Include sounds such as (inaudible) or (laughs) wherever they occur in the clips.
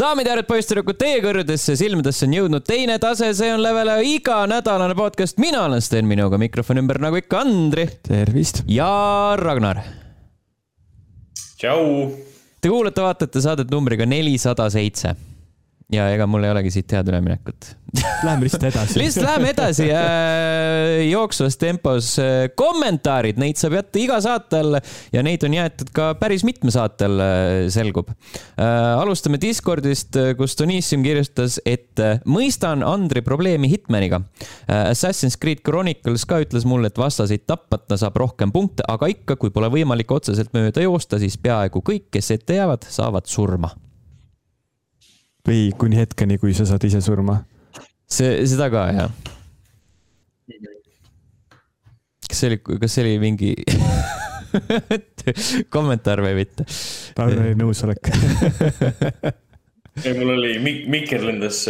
daamid ja härrad, poisssüdrukud, teie kõrgedesse silmadesse on jõudnud teine tase, see on Level iganädalane podcast. mina olen Sten, minuga mikrofoni ümber nagu ikka Andri. tervist. ja Ragnar. tšau. Te kuulate, vaatate saadet numbriga nelisada seitse ja ega mul ei olegi siit head üleminekut Läheme lihtsalt edasi (laughs) lihtsalt läheme edasi äh, jooksvas tempos äh,. kommentaarid, neid saab jätta iga saate all ja neid on jäetud ka päris mitme saate all äh,, selgub äh,. alustame Discordist, kus Donissium kirjutas, et äh, mõistan Andri probleemi Hitmaniga äh,. Assassin's Creed Chronicles ka ütles mulle, et vastaseid tapmata saab rohkem punkte, aga ikka, kui pole võimalik otseselt mööda joosta, siis peaaegu kõik, kes ette jäävad, saavad surma või kuni hetkeni, kui sa saad ise surma. see, seda ka, jah. kas see oli, kas see oli mingi (laughs) kommentaar või mitte? Ragnar oli nõusolek ei, mul oli Mik, Mikker lendas,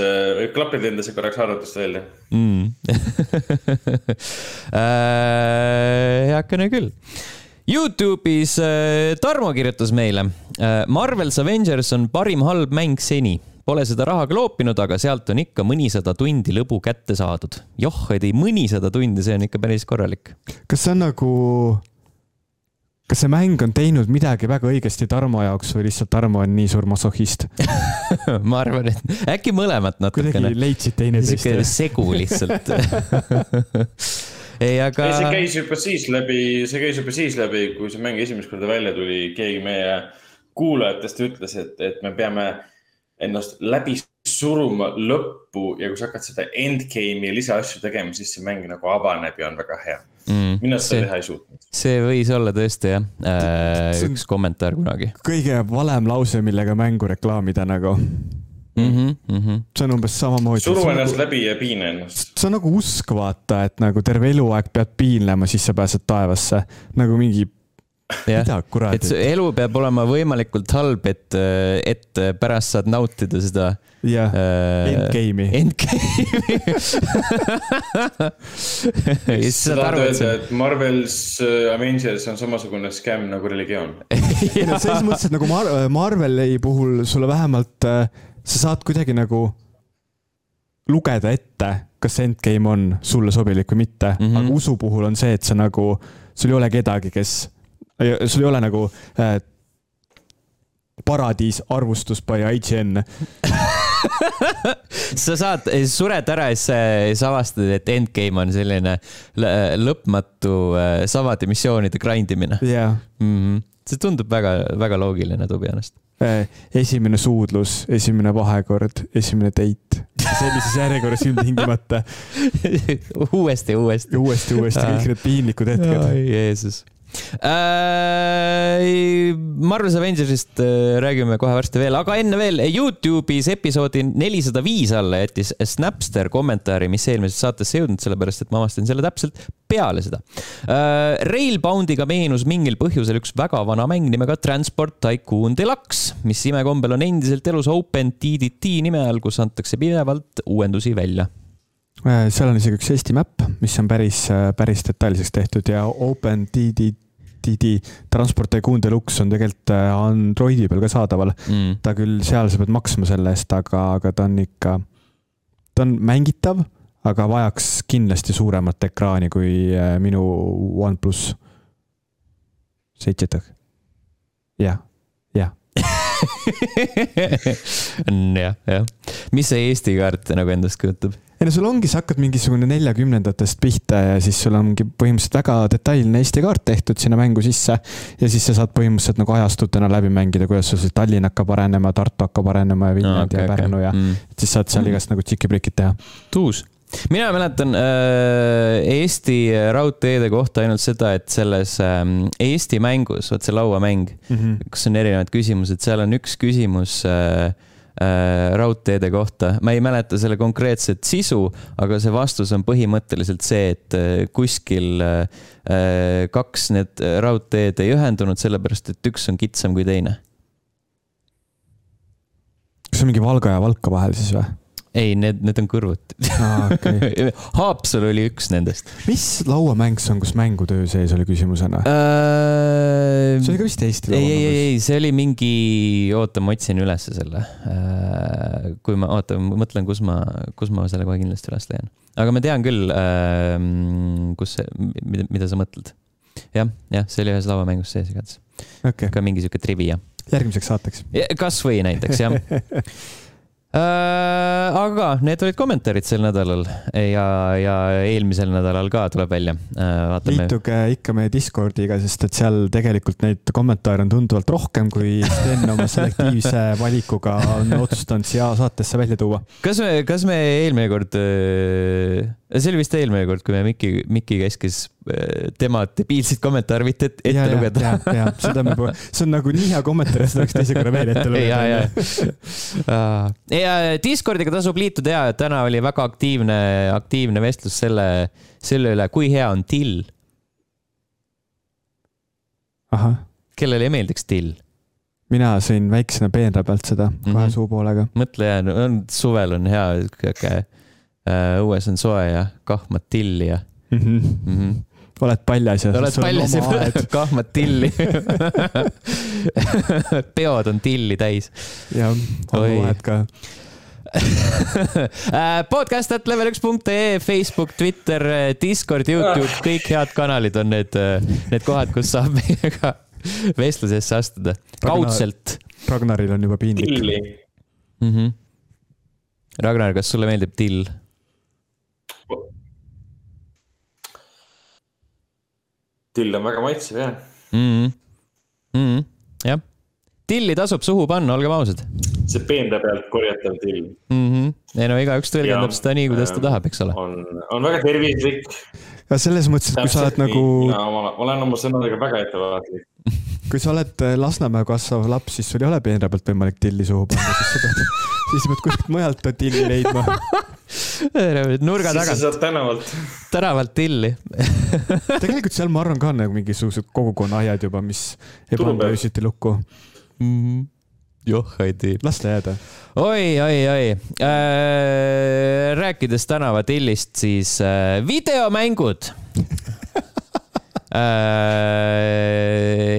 klapid lendasid korraks arvutust välja mm. (laughs) äh, heakene küll. Youtube'is äh, Tarmo kirjutas meile äh,. Marvel's Avengers on parim halb mäng seni Pole seda raha kloopinud, aga sealt on ikka mõnisada tundi lõbu kätte saadud. joh, et ei mõnisada tundi, see on ikka päris korralik. kas see on nagu, kas see mäng on teinud midagi väga õigesti Tarmo jaoks või lihtsalt Tarmo on nii suur masohhist (laughs) ma arvan, et äkki mõlemat natukene. kuidagi leidsid teineteist. sihuke segu lihtsalt (laughs) ei, aga. see käis juba siis läbi, see käis juba siis läbi, kui see mäng esimest korda välja tuli, keegi meie kuulajatest ütles, et, et me peame ennast läbi suruma lõppu ja kui sa hakkad seda endgame'i lisaasju tegema, siis see mäng nagu avaneb ja on väga hea mm,. mina seda teha ei suutnud. see võis olla tõesti jah äh,, üks kommentaar kunagi. kõige valem lause, millega mängu reklaamida nagu Mm -hmm, mm -hmm. see on umbes samamoodi. suru ennast nagu, läbi ja piina ennast. see on nagu usk, vaata, et nagu terve eluaeg pead piinlema, siis sa pääsed taevasse. nagu mingi mida kuradi. et see elu peab olema võimalikult halb, et, et pärast saad nautida seda. jah äh,, endgame'i. Endgame'i (laughs) sa tahad öelda, et Marvel's äh, Avengers on samasugune skämm nagu religioon (laughs) ei no selles mõttes, et nagu Mar Marveli puhul sulle vähemalt, äh, sa saad kuidagi nagu lugeda ette, kas see endgame on sulle sobilik või mitte mm, -hmm. aga usu puhul on see, et sa nagu, sul ei ole kedagi, kes sul ei ole nagu äh, paradiis arvustus by IGN (laughs) sa saad, sured ära ja siis avastad, et endgame on selline lõpmatu äh, samade missioonide grind imine yeah.. Mm -hmm. see tundub väga, väga loogiline, to be honest. Äh, esimene suudlus, esimene vahekord, esimene date, sellises järjekorras ilmtingimata (laughs) uuesti, uuesti. uuesti, uuesti, kõik need piinlikud hetked. Jeesus. Marvel's Avengersist äh, räägime kohe varsti veel, aga enne veel Youtube'is episoodi nelisada viis alla jättis Snapster kommentaari, mis eelmisest saatesse jõudnud, sellepärast et ma avastasin selle täpselt peale seda äh,. Railboundiga meenus mingil põhjusel üks väga vana mäng nimega Transport Tycoon Deluxe, mis imekombel on endiselt elus OpenTDT nime all, kus antakse pidevalt uuendusi välja äh, seal on isegi üks Eesti map, mis on päris, äh, päris detailseks tehtud ja OpenTDT TD Transport Tycoon Deluxe on tegelikult äh, Androidi peal ka saadaval mm.. ta küll, seal sa pead maksma selle eest, aga, aga ta on ikka, ta on mängitav, aga vajaks kindlasti suuremat ekraani kui äh, minu OnePlus seitset. jah, jah (laughs) jah, jah. mis see Eesti kaart nagu endast kujutab? Ei no sul ongi, sa hakkad mingisugune neljakümnendatest pihta ja siis sul ongi põhimõtteliselt väga detailne Eesti kaart tehtud sinna mängu sisse. ja siis sa saad põhimõtteliselt nagu ajastutena läbi mängida, kuidas sul see Tallinn hakkab arenema, Tartu hakkab arenema ja Viljandi no, okay, ja Pärnu okay. ja mm. siis saad seal igast nagu tšiki-prikid teha. tuus mina mäletan äh, Eesti raudteede kohta ainult seda, et selles äh, Eesti mängus, vot see lauamäng mm, -hmm. kus on erinevad küsimused, seal on üks küsimus äh, raudteede kohta. ma ei mäleta selle konkreetset sisu, aga see vastus on põhimõtteliselt see, et äh, kuskil äh, kaks need raudteed ei ühendunud, sellepärast et üks on kitsam kui teine. kas see on mingi Valga ja Valka vahel siis või? Ei, need, need on kõrvuti okei okay. (laughs) Haapsalu oli üks nendest mis lauamäng see on, kus mängutöö sees oli küsimusena? uh,. see oli ka vist Eesti ei, ei, ei, lauamäng. ei, see oli mingi, oota, ma otsin ülesse selle. kui ma, oota, mõtlen, kus ma, kus ma selle kohe kindlasti üles leian. aga ma tean küll, kus see, mida, mida sa mõtled. jah, jah, see oli ühes lauamängus sees igatahes, okei, ka mingi sihuke trivia. järgmiseks saateks. kasvõi näiteks jah. (laughs) aga need olid kommentaarid sel nädalal ja, ja eelmisel nädalal ka tuleb välja. vaatame. liituge ikka meie Discordiga, sest et seal tegelikult neid kommentaare on tunduvalt rohkem, kui Sten oma selektiivse (laughs) valikuga on otsustanud siia saatesse välja tuua. kas me, kas me eelmine kord, see oli vist eelmine kord, kui me Miki, Miki käskis äh, tema debiilseid kommentaare mitte ette, ette lugeda. ja, ja seda me see on nagu nii hea kommentaar, et seda oleks teise korra veel ette (laughs) ja, ja lugeda., ja Discordiga tasub liituda ja täna oli väga aktiivne, aktiivne vestlus selle, selle üle, kui hea on till. kellele ei meeldiks till? mina sõin väiksena peenra pealt seda kohe Mhm. suupoolega. mõtle, suvel on hea, sihuke äh, õues on soe ja kahmad tilli ja mm. -hmm. oled paljas ja. oled paljas ja (laughs) kahmad tilli (laughs) peod on tilli täis. ja Oi. vahed ka. (laughs) podcast at level üks punkt ee, Facebook, Twitter, Discord, Youtube, kõik head kanalid on need, need kohad, kus saab meiega vestlusesse astuda. kaudselt Ragnaril on juba piinlik. tilli. mm. -hmm. Ragnar, kas sulle meeldib till? Till on väga maitsev jah. mm. -hmm. jah, tilli tasub suhu panna, olgem ausad see peenra pealt korjatav till mm. -hmm. ei no igaüks tõlgendab seda nii, kuidas ta ähm, tahab, eks ole. on, on väga tervislik. aga selles mõttes, et kui sa oled nagu, ma olen oma sõnadega väga ettevaatlik. kui sa oled äh, Lasnamäe kasvav laps, siis sul ei ole peenra pealt võimalik tilli suhu panna, siis sa pead, (laughs) siis sa pead kuskilt mujalt tilli leidma. nurga siis sa tagant, saad tänavalt. tänavalt tilli tegelikult seal ma arvan ka nagu mingisugused kogukonnaaiad juba, mis ei panda öösiti lukku. mm. -hmm. joh, ei tee. las ta jääda. oi, oi, oi äh,. rääkides tänavatillist, siis äh, videomängud äh,.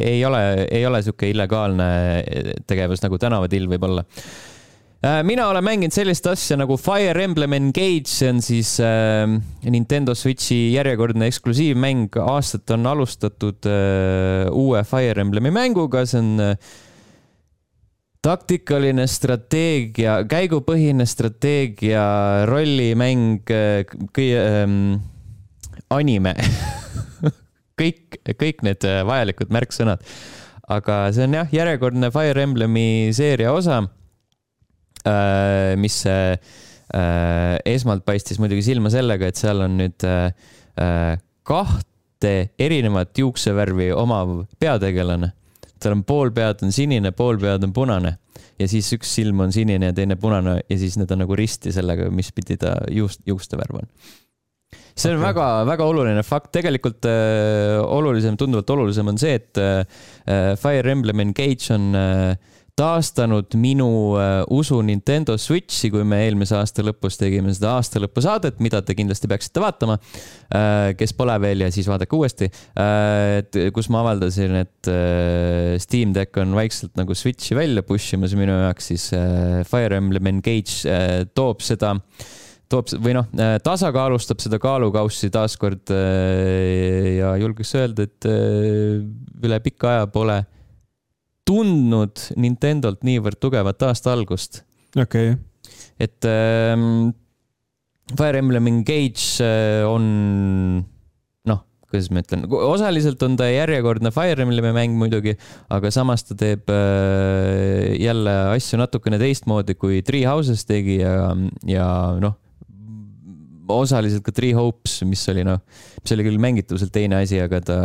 ei ole, ei ole sihuke illegaalne tegevus nagu tänavatill võib olla äh,. Mina olen mänginud sellist asja nagu Fire Emblem Engage, see on siis äh, Nintendo Switchi järjekordne eksklusiivmäng. aastat on alustatud äh, uue Fire Emblemi mänguga, see on äh, taktikaline strateegia, käigupõhine strateegia, rollimäng, ähm, anime. (laughs) kõik, kõik need äh, vajalikud märksõnad. aga see on jah, järjekordne Fire Emblemi seeria osa, mis äh, äh, esmalt paistis muidugi silma sellega, et seal on nüüd äh, äh, kahte erinevat juuksevärvi omav peategelane. Tal on pool pead on sinine, pool pead on punane. Ja siis üks silm on sinine ja teine punane ja siis need on nagu risti sellega, mis pidi ta juust, juuste värv on. see on väga-väga oluline fakt, tegelikult äh, olulisem, tunduvalt olulisem on see, et äh, Fire Emblem Engage on äh, taastanud minu äh, usu Nintendo Switchi, kui me eelmise aasta lõpus tegime seda aastalõpusaadet, mida te kindlasti peaksite vaatama äh,. kes pole veel ja siis vaadake uuesti äh,, kus ma avaldasin, et äh, Steam Deck on vaikselt nagu Switchi välja push imas minu jaoks, siis äh, Fire Emblem Engage äh, toob seda toob või noh, tasakaalustab seda kaalukaussi taaskord äh, ja julgeks öelda, et äh, üle pika aja pole tundnud Nintendolt niivõrd tugevat aasta algust. okei okay., et ähm, Fire Emblem Engage äh, on noh, kuidas ma ütlen, osaliselt on ta järjekordne Fire Emblemi mäng muidugi, aga samas ta teeb äh, jälle asju natukene teistmoodi kui Three Houses tegi ja, ja noh, osaliselt ka Three Hopes, mis oli noh, mis oli küll mängituselt teine asi, aga ta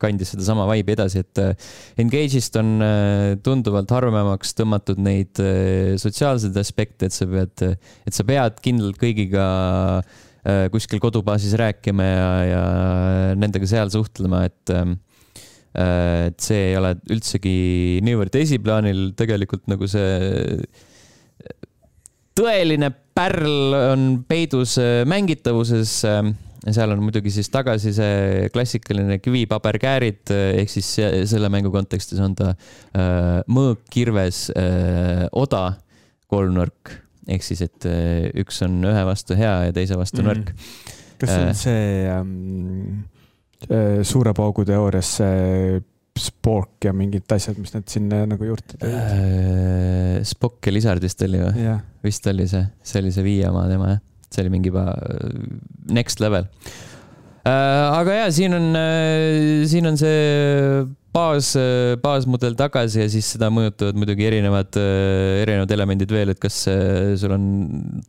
kandis sedasama vibe'i edasi, et äh, Engage'ist on äh, tunduvalt harvemaks tõmmatud neid äh, sotsiaalseid aspekte, et sa pead, et sa pead kindlalt kõigiga kuskil kodubaasis rääkima ja, ja nendega seal suhtlema, et et see ei ole üldsegi niivõrd esiplaanil, tegelikult nagu see tõeline pärl on peidus mängitavuses seal on muidugi siis tagasi see klassikaline kivi-paber-käärid ehk siis selle mängu kontekstis on ta äh, mõõk, kirves äh,, oda, kolmnurk ehk siis, et äh, üks on ühe vastu hea ja teise vastu mm. nõrk. kas see on äh, see ähm, äh, suure paugu teoorias see Spork ja mingid asjad, mis nad sinna nagu juurde tõid äh,? Spock ja Lizardist oli või yeah.? vist oli see, see oli see viie oma tema jah see oli mingi juba äh, next level. Äh, aga ja siin on, siin on see baas, baasmudel tagasi ja siis seda mõjutavad muidugi erinevad, erinevad elemendid veel, et kas sul on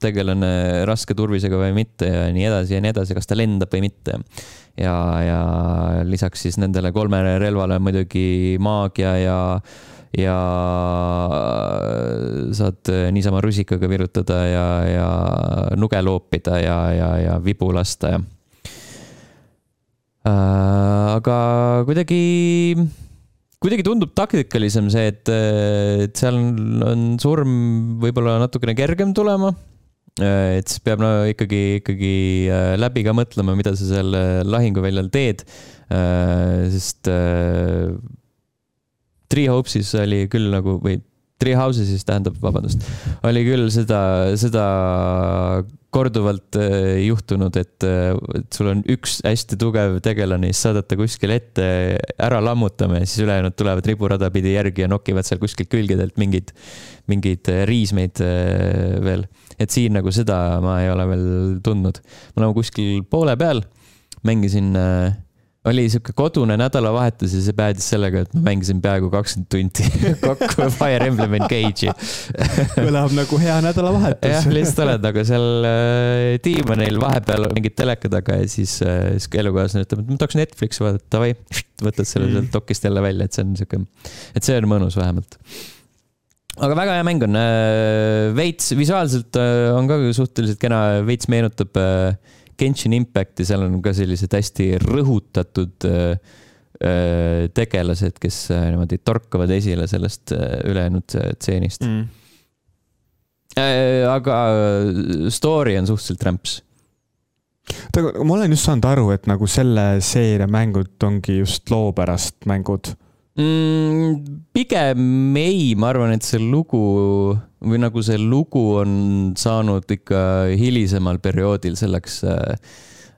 tegelane raske turvisega või mitte ja nii edasi ja nii edasi, kas ta lendab või mitte. ja, ja lisaks siis nendele kolmele relvale muidugi maagia ja ja saad niisama rusikaga virutada ja, ja nuge loopida ja, ja, ja vibu lasta ja äh,. Aga kuidagi, kuidagi tundub taktikalisem see, et, et seal on, on surm võib-olla natukene kergem tulema et siis peab no ikkagi, ikkagi äh, läbi ka mõtlema, mida sa seal äh, lahinguväljal teed. Äh, sest Three Hopes'is oli küll nagu, või Three Houses'is tähendab, vabandust, oli küll seda, seda korduvalt äh, juhtunud, et, äh, et sul on üks hästi tugev tegelane, siis saadad ta kuskile ette ära lammutama ja siis ülejäänud tulevad riburada pidi järgi ja nokivad seal kuskilt külgedelt mingeid, mingeid äh, riismeid veel. et siin nagu seda ma ei ole veel tundnud. me oleme kuskil poole peal, mängisin äh, oli sihuke kodune nädalavahetus ja see päädis sellega, et ma mängisin peaaegu kakskümmend tundi (laughs) kokku Fire Emblem Engage'i kõlab (laughs) nagu hea nädalavahetus. jah, lihtsalt oled nagu seal äh, diivanil vahepeal mingid teleka taga ja siis äh, elukaaslane ütleb, et ma tahaks Netflixi vaadata, davai, võtad selle mm. sealt dokist jälle välja, et see on sihuke, et see on mõnus vähemalt aga väga hea mäng on, äh, veits visuaalselt äh, on ka suhteliselt kena, veits meenutab äh, Genshin Impacti, seal on ka sellised hästi rõhutatud äh, äh, tegelased, kes äh, niimoodi torkavad esile sellest ülejäänud tseenist. Mm.. aga story on suhteliselt rämps. Aga ma olen just saanud aru, et nagu selle seeria mängud ongi just loo pärast mängud mm,? pigem ei, ma arvan, et see lugu või nagu see lugu on saanud ikka hilisemal perioodil selleks äh,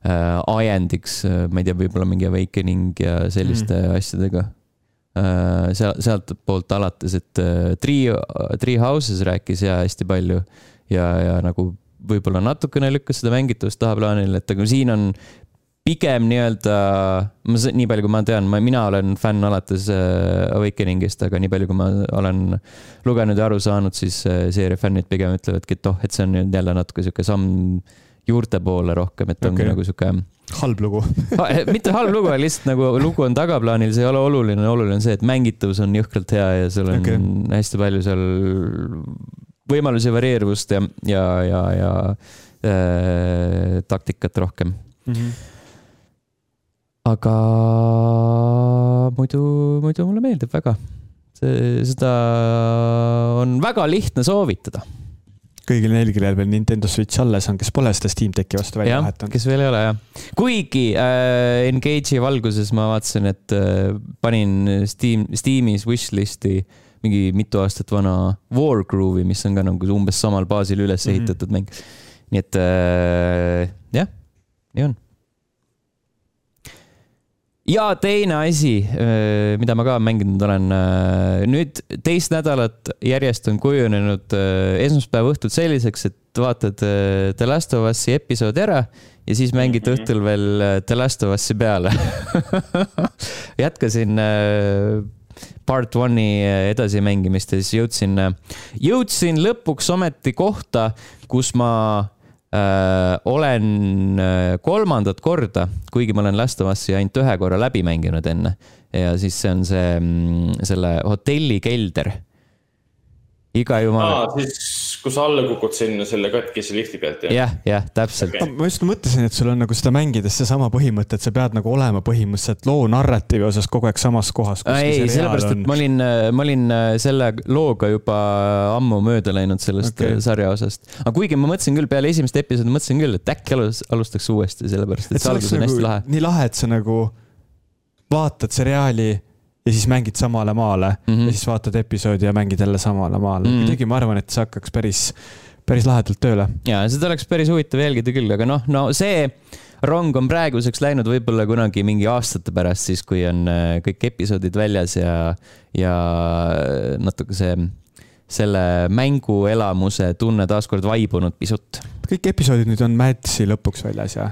äh, ajendiks, äh, ma ei tea, võib-olla mingi awakening ja selliste mm. asjadega äh,. seal, sealtpoolt alates, et äh, Three, Three Houses rääkis ja hästi palju ja, ja nagu võib-olla natukene lükkas seda mängitavust tahaplaanile, et aga siin on pigem nii-öelda, ma, nii palju kui ma tean, ma, mina olen fänn alates äh, Awakeningist, aga nii palju, kui ma olen lugenud ja aru saanud, siis äh, seeria fännid pigem ütlevadki, et oh, et see on nüüd jälle natuke sihuke samm juurte poole rohkem, et ongi okay. nagu sihuke. halb lugu (laughs) eh, mitte halb lugu, lihtsalt nagu lugu on tagaplaanil, see ei ole oluline, oluline on see, et mängitavus on jõhkralt hea ja sul on okay. hästi palju seal võimalusi varieeruvust ja, ja, ja, ja äh, taktikat rohkem mm. -hmm aga muidu, muidu mulle meeldib väga. seda on väga lihtne soovitada. kõigil neil, kellel veel Nintendo Switch alles on, kes pole seda Steam Decki vastu välja vahetanud. kes veel ei ole jah. kuigi äh, Engage'i valguses ma vaatasin, et äh, panin Steam, Steamis wishlist'i mingi mitu aastat vana Wargroove'i, mis on ka nagu umbes samal baasil üles ehitatud mm -hmm. mäng. nii et äh, jah, nii on ja teine asi, äh, mida ma ka mänginud olen, äh, nüüd teist nädalat järjest on kujunenud äh, esmaspäeva õhtud selliseks, et vaatad The Last of Us'i episoodi ära ja siis mängid mhm. õhtul veel The Last of Us'i peale (laughs) jätkasin part one'i edasimängimist ja siis jõudsin, jõudsin lõpuks ometi kohta, kus ma Äh, olen äh, kolmandat korda, kuigi ma olen Last of Us'i ainult ühe korra läbi mänginud enne ja siis see on see, mm, selle hotelli kelder. iga jumala. siis kus sa alla kukud sinna selle katkise lifti pealt, jah? jah, jah, täpselt okay.. ma just mõtlesin, et sul on nagu seda mängides seesama põhimõte, et sa pead nagu olema põhimõtteliselt loo narratiivi osas kogu aeg samas kohas. ei, sellepärast, et ma olin, ma olin äh, selle looga juba ammu mööda läinud sellest okay. Äh, sarja osast. aga kuigi ma mõtlesin küll peale esimest episoodi, mõtlesin küll, et äkki alus, alustaks uuesti, sellepärast et see algus on nagu, hästi lahe. nii lahe, et sa nagu vaatad seriaali ja siis mängid samale maale mm -hmm. ja siis vaatad episoodi ja mängid jälle samale maale mm -hmm.. kuidagi ma arvan, et see hakkaks päris, päris lahedalt tööle. ja seda oleks päris huvitav jälgida küll, aga noh, no see rong on praeguseks läinud võib-olla kunagi mingi aastate pärast, siis kui on äh, kõik episoodid väljas ja, ja natuke see, selle mänguelamuse tunne taaskord vaibunud pisut. kõik episoodid nüüd on märtsi lõpuks väljas ja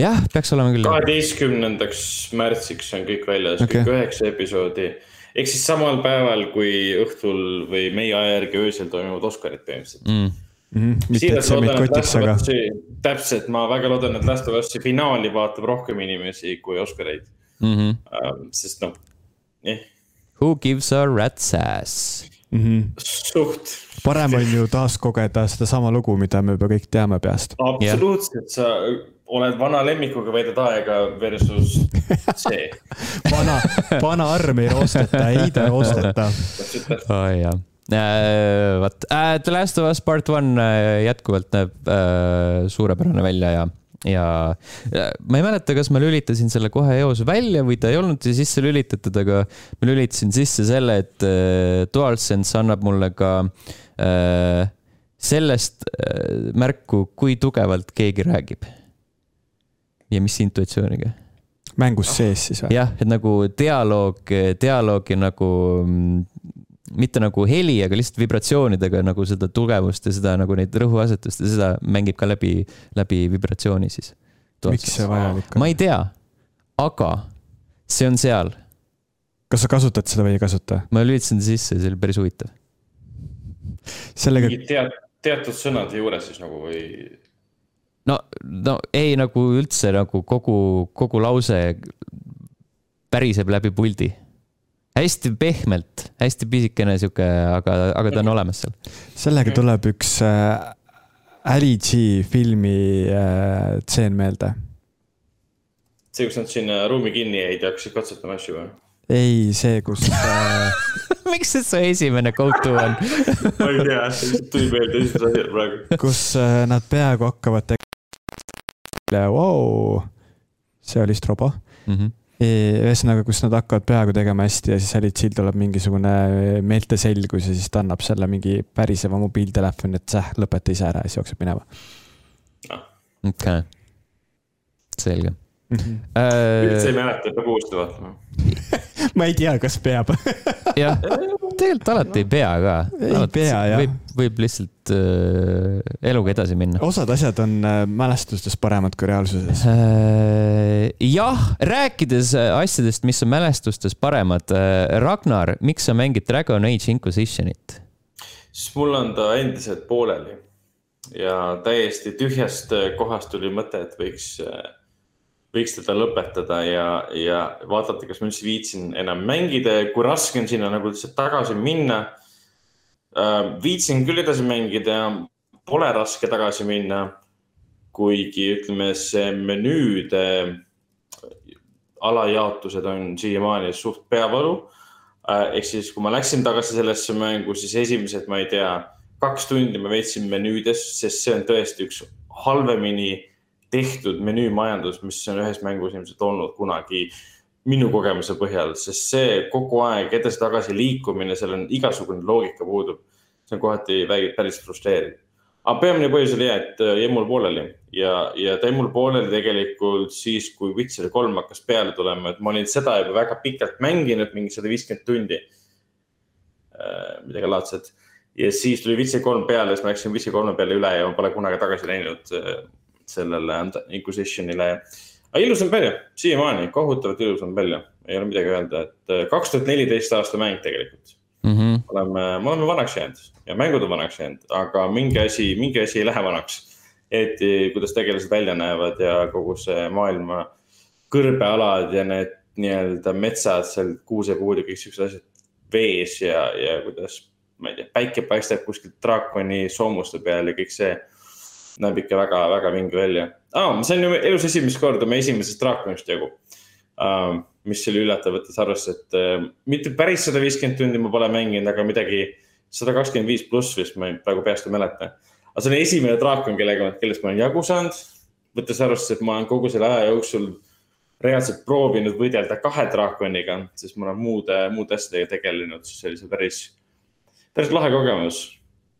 jah, peaks olema küll. kaheteistkümnendaks märtsiks on kõik väljas okay., kõik üheksa episoodi. ehk siis samal päeval, kui õhtul või meie aja järgi öösel toimuvad Oscarid põhimõtteliselt mm.. Mm -hmm. mitte, et see meid kotiks, aga. täpselt, ma väga loodan, et Last of Us'i finaali vaatab rohkem inimesi kui Oscareid mm. -hmm. Uh, sest noh, jah. Who gives a rat's ass mm? -hmm. suht. parem on ju taaskogeda sedasama lugu, mida me juba kõik teame peast. absoluutselt yeah., sa oled vana lemmikuga, veedad aega versus (laughs) see vana, vana arm ei roosteta, ei ta roosteta. oh, jah äh,. vot äh,, The Last of Us Part One äh, jätkuvalt näeb äh, suurepärane välja ja, ja äh, ma ei mäleta, kas ma lülitasin selle kohe eos välja või ta ei olnud sisse lülitatud, aga ma lülitasin sisse selle, et äh, DualSense annab mulle ka äh, sellest äh, märku, kui tugevalt keegi räägib ja mis intuitsiooniga? mängus sees siis või? jah, et nagu dialoog, dialoogi nagu mm, mitte nagu heli, aga lihtsalt vibratsioonidega nagu seda tugevust ja seda nagu neid rõhuasetust ja seda mängib ka läbi, läbi vibratsiooni siis. miks see vajalik on? ma ei tea, aga see on seal. kas sa kasutad seda või ei kasuta? ma lülitasin ta sisse, see oli päris huvitav. sellega. tead, teatud sõnade juures siis nagu või? No, no ei nagu üldse nagu kogu, kogu lause päriseb läbi puldi. hästi pehmelt, hästi pisikene sihuke, aga, aga ta on olemas seal. sellega tuleb üks äh, Ali G filmi äh, tseen meelde. see, kus nad sinna ruumi kinni jäid ja hakkasid katsetama asju või? ei, see, kus äh... (laughs) miks see su esimene go to on (laughs) ma ei tea, tuli meelde esimese asjana praegu. kus äh, nad peaaegu hakkavad tegema wow, see oli Strobo mm. -hmm ühesõnaga, kus nad hakkavad peaaegu tegema hästi ja siis Alitsiil tuleb mingisugune meelteselgus ja siis ta annab selle mingi päriseva mobiiltelefoni, et säh, lõpeta ise ära ja siis jookseb minema. okei okay., selge. Üldse ei mäleta, peab uuesti vaatama (laughs) ma ei tea, kas peab (laughs) jah, tegelikult alati ei pea ka. ei pea, jah. võib, võib lihtsalt äh, eluga edasi minna. osad asjad on äh, mälestustes paremad kui reaalsuses äh,. jah, rääkides äh, asjadest, mis on mälestustes paremad äh,. Ragnar, miks sa mängid Dragon Age Inquisitionit? siis mul on ta endiselt pooleli ja täiesti tühjast äh, kohast tuli mõte, et võiks äh, võiks teda lõpetada ja, ja vaadata, kas ma üldse viitsin enam mängida ja kui raske on sinna nagu lihtsalt tagasi minna äh,. viitsin küll edasi mängida ja pole raske tagasi minna. kuigi ütleme, see menüüde alajaotused on siiamaani suht peavalu äh,. ehk siis, kui ma läksin tagasi sellesse mängu, siis esimesed, ma ei tea, kaks tundi ma veetsin menüüdes, sest see on tõesti üks halvemini tehtud menüümajandus, mis on ühes mängus ilmselt olnud kunagi minu kogemuse põhjal, sest see kogu aeg edasi-tagasi liikumine, seal on igasugune loogika puudub. see on kohati päris frustreeriv. aga peamine põhjus oli et äh, jäi mul pooleli ja, ja ta jäi mul pooleli tegelikult siis, kui Witcher kolm hakkas peale tulema, et ma olin seda juba väga pikalt mänginud, mingi sada viiskümmend tundi. Äh, midagi laadset ja siis tuli Witcher kolm peale, siis ma läksin Witcher kolme peale üle ja ma pole kunagi tagasi läinud äh, sellele Inquisitionile. aga ilus on välja, siiamaani kohutavalt ilus on välja, ei ole midagi öelda, et äh, kaks tuhat neliteist aasta mäng tegelikult mm. -hmm. oleme, me oleme vanaks jäänud ja mängud on vanaks jäänud, aga mingi asi, mingi asi ei lähe vanaks. eriti kuidas tegelased välja näevad ja kogu see maailma kõrbealad ja need nii-öelda metsad seal, kuusepuud ja kõik siuksed asjad vees ja, ja kuidas ma ei tea, päike paistab kuskilt draakoni soomuste peal ja kõik see näeb ikka väga-väga vinge välja ah,. see on ju elus esimest korda meie esimesest draakonist jagu uh,. mis oli üllatav, võttes arvesse, et uh, mitte päris sada viiskümmend tundi ma pole mänginud, aga midagi sada kakskümmend viis pluss vist, ma praegu peast ei mäleta. aga see on esimene draakon, kellega, kellest ma olen jagu saanud. võttes arvesse, et ma olen kogu selle aja jooksul reaalselt proovinud võidelda kahe draakoniga, sest ma olen muude, muude asjadega tegelenud, siis oli see päris, päris lahe kogemus.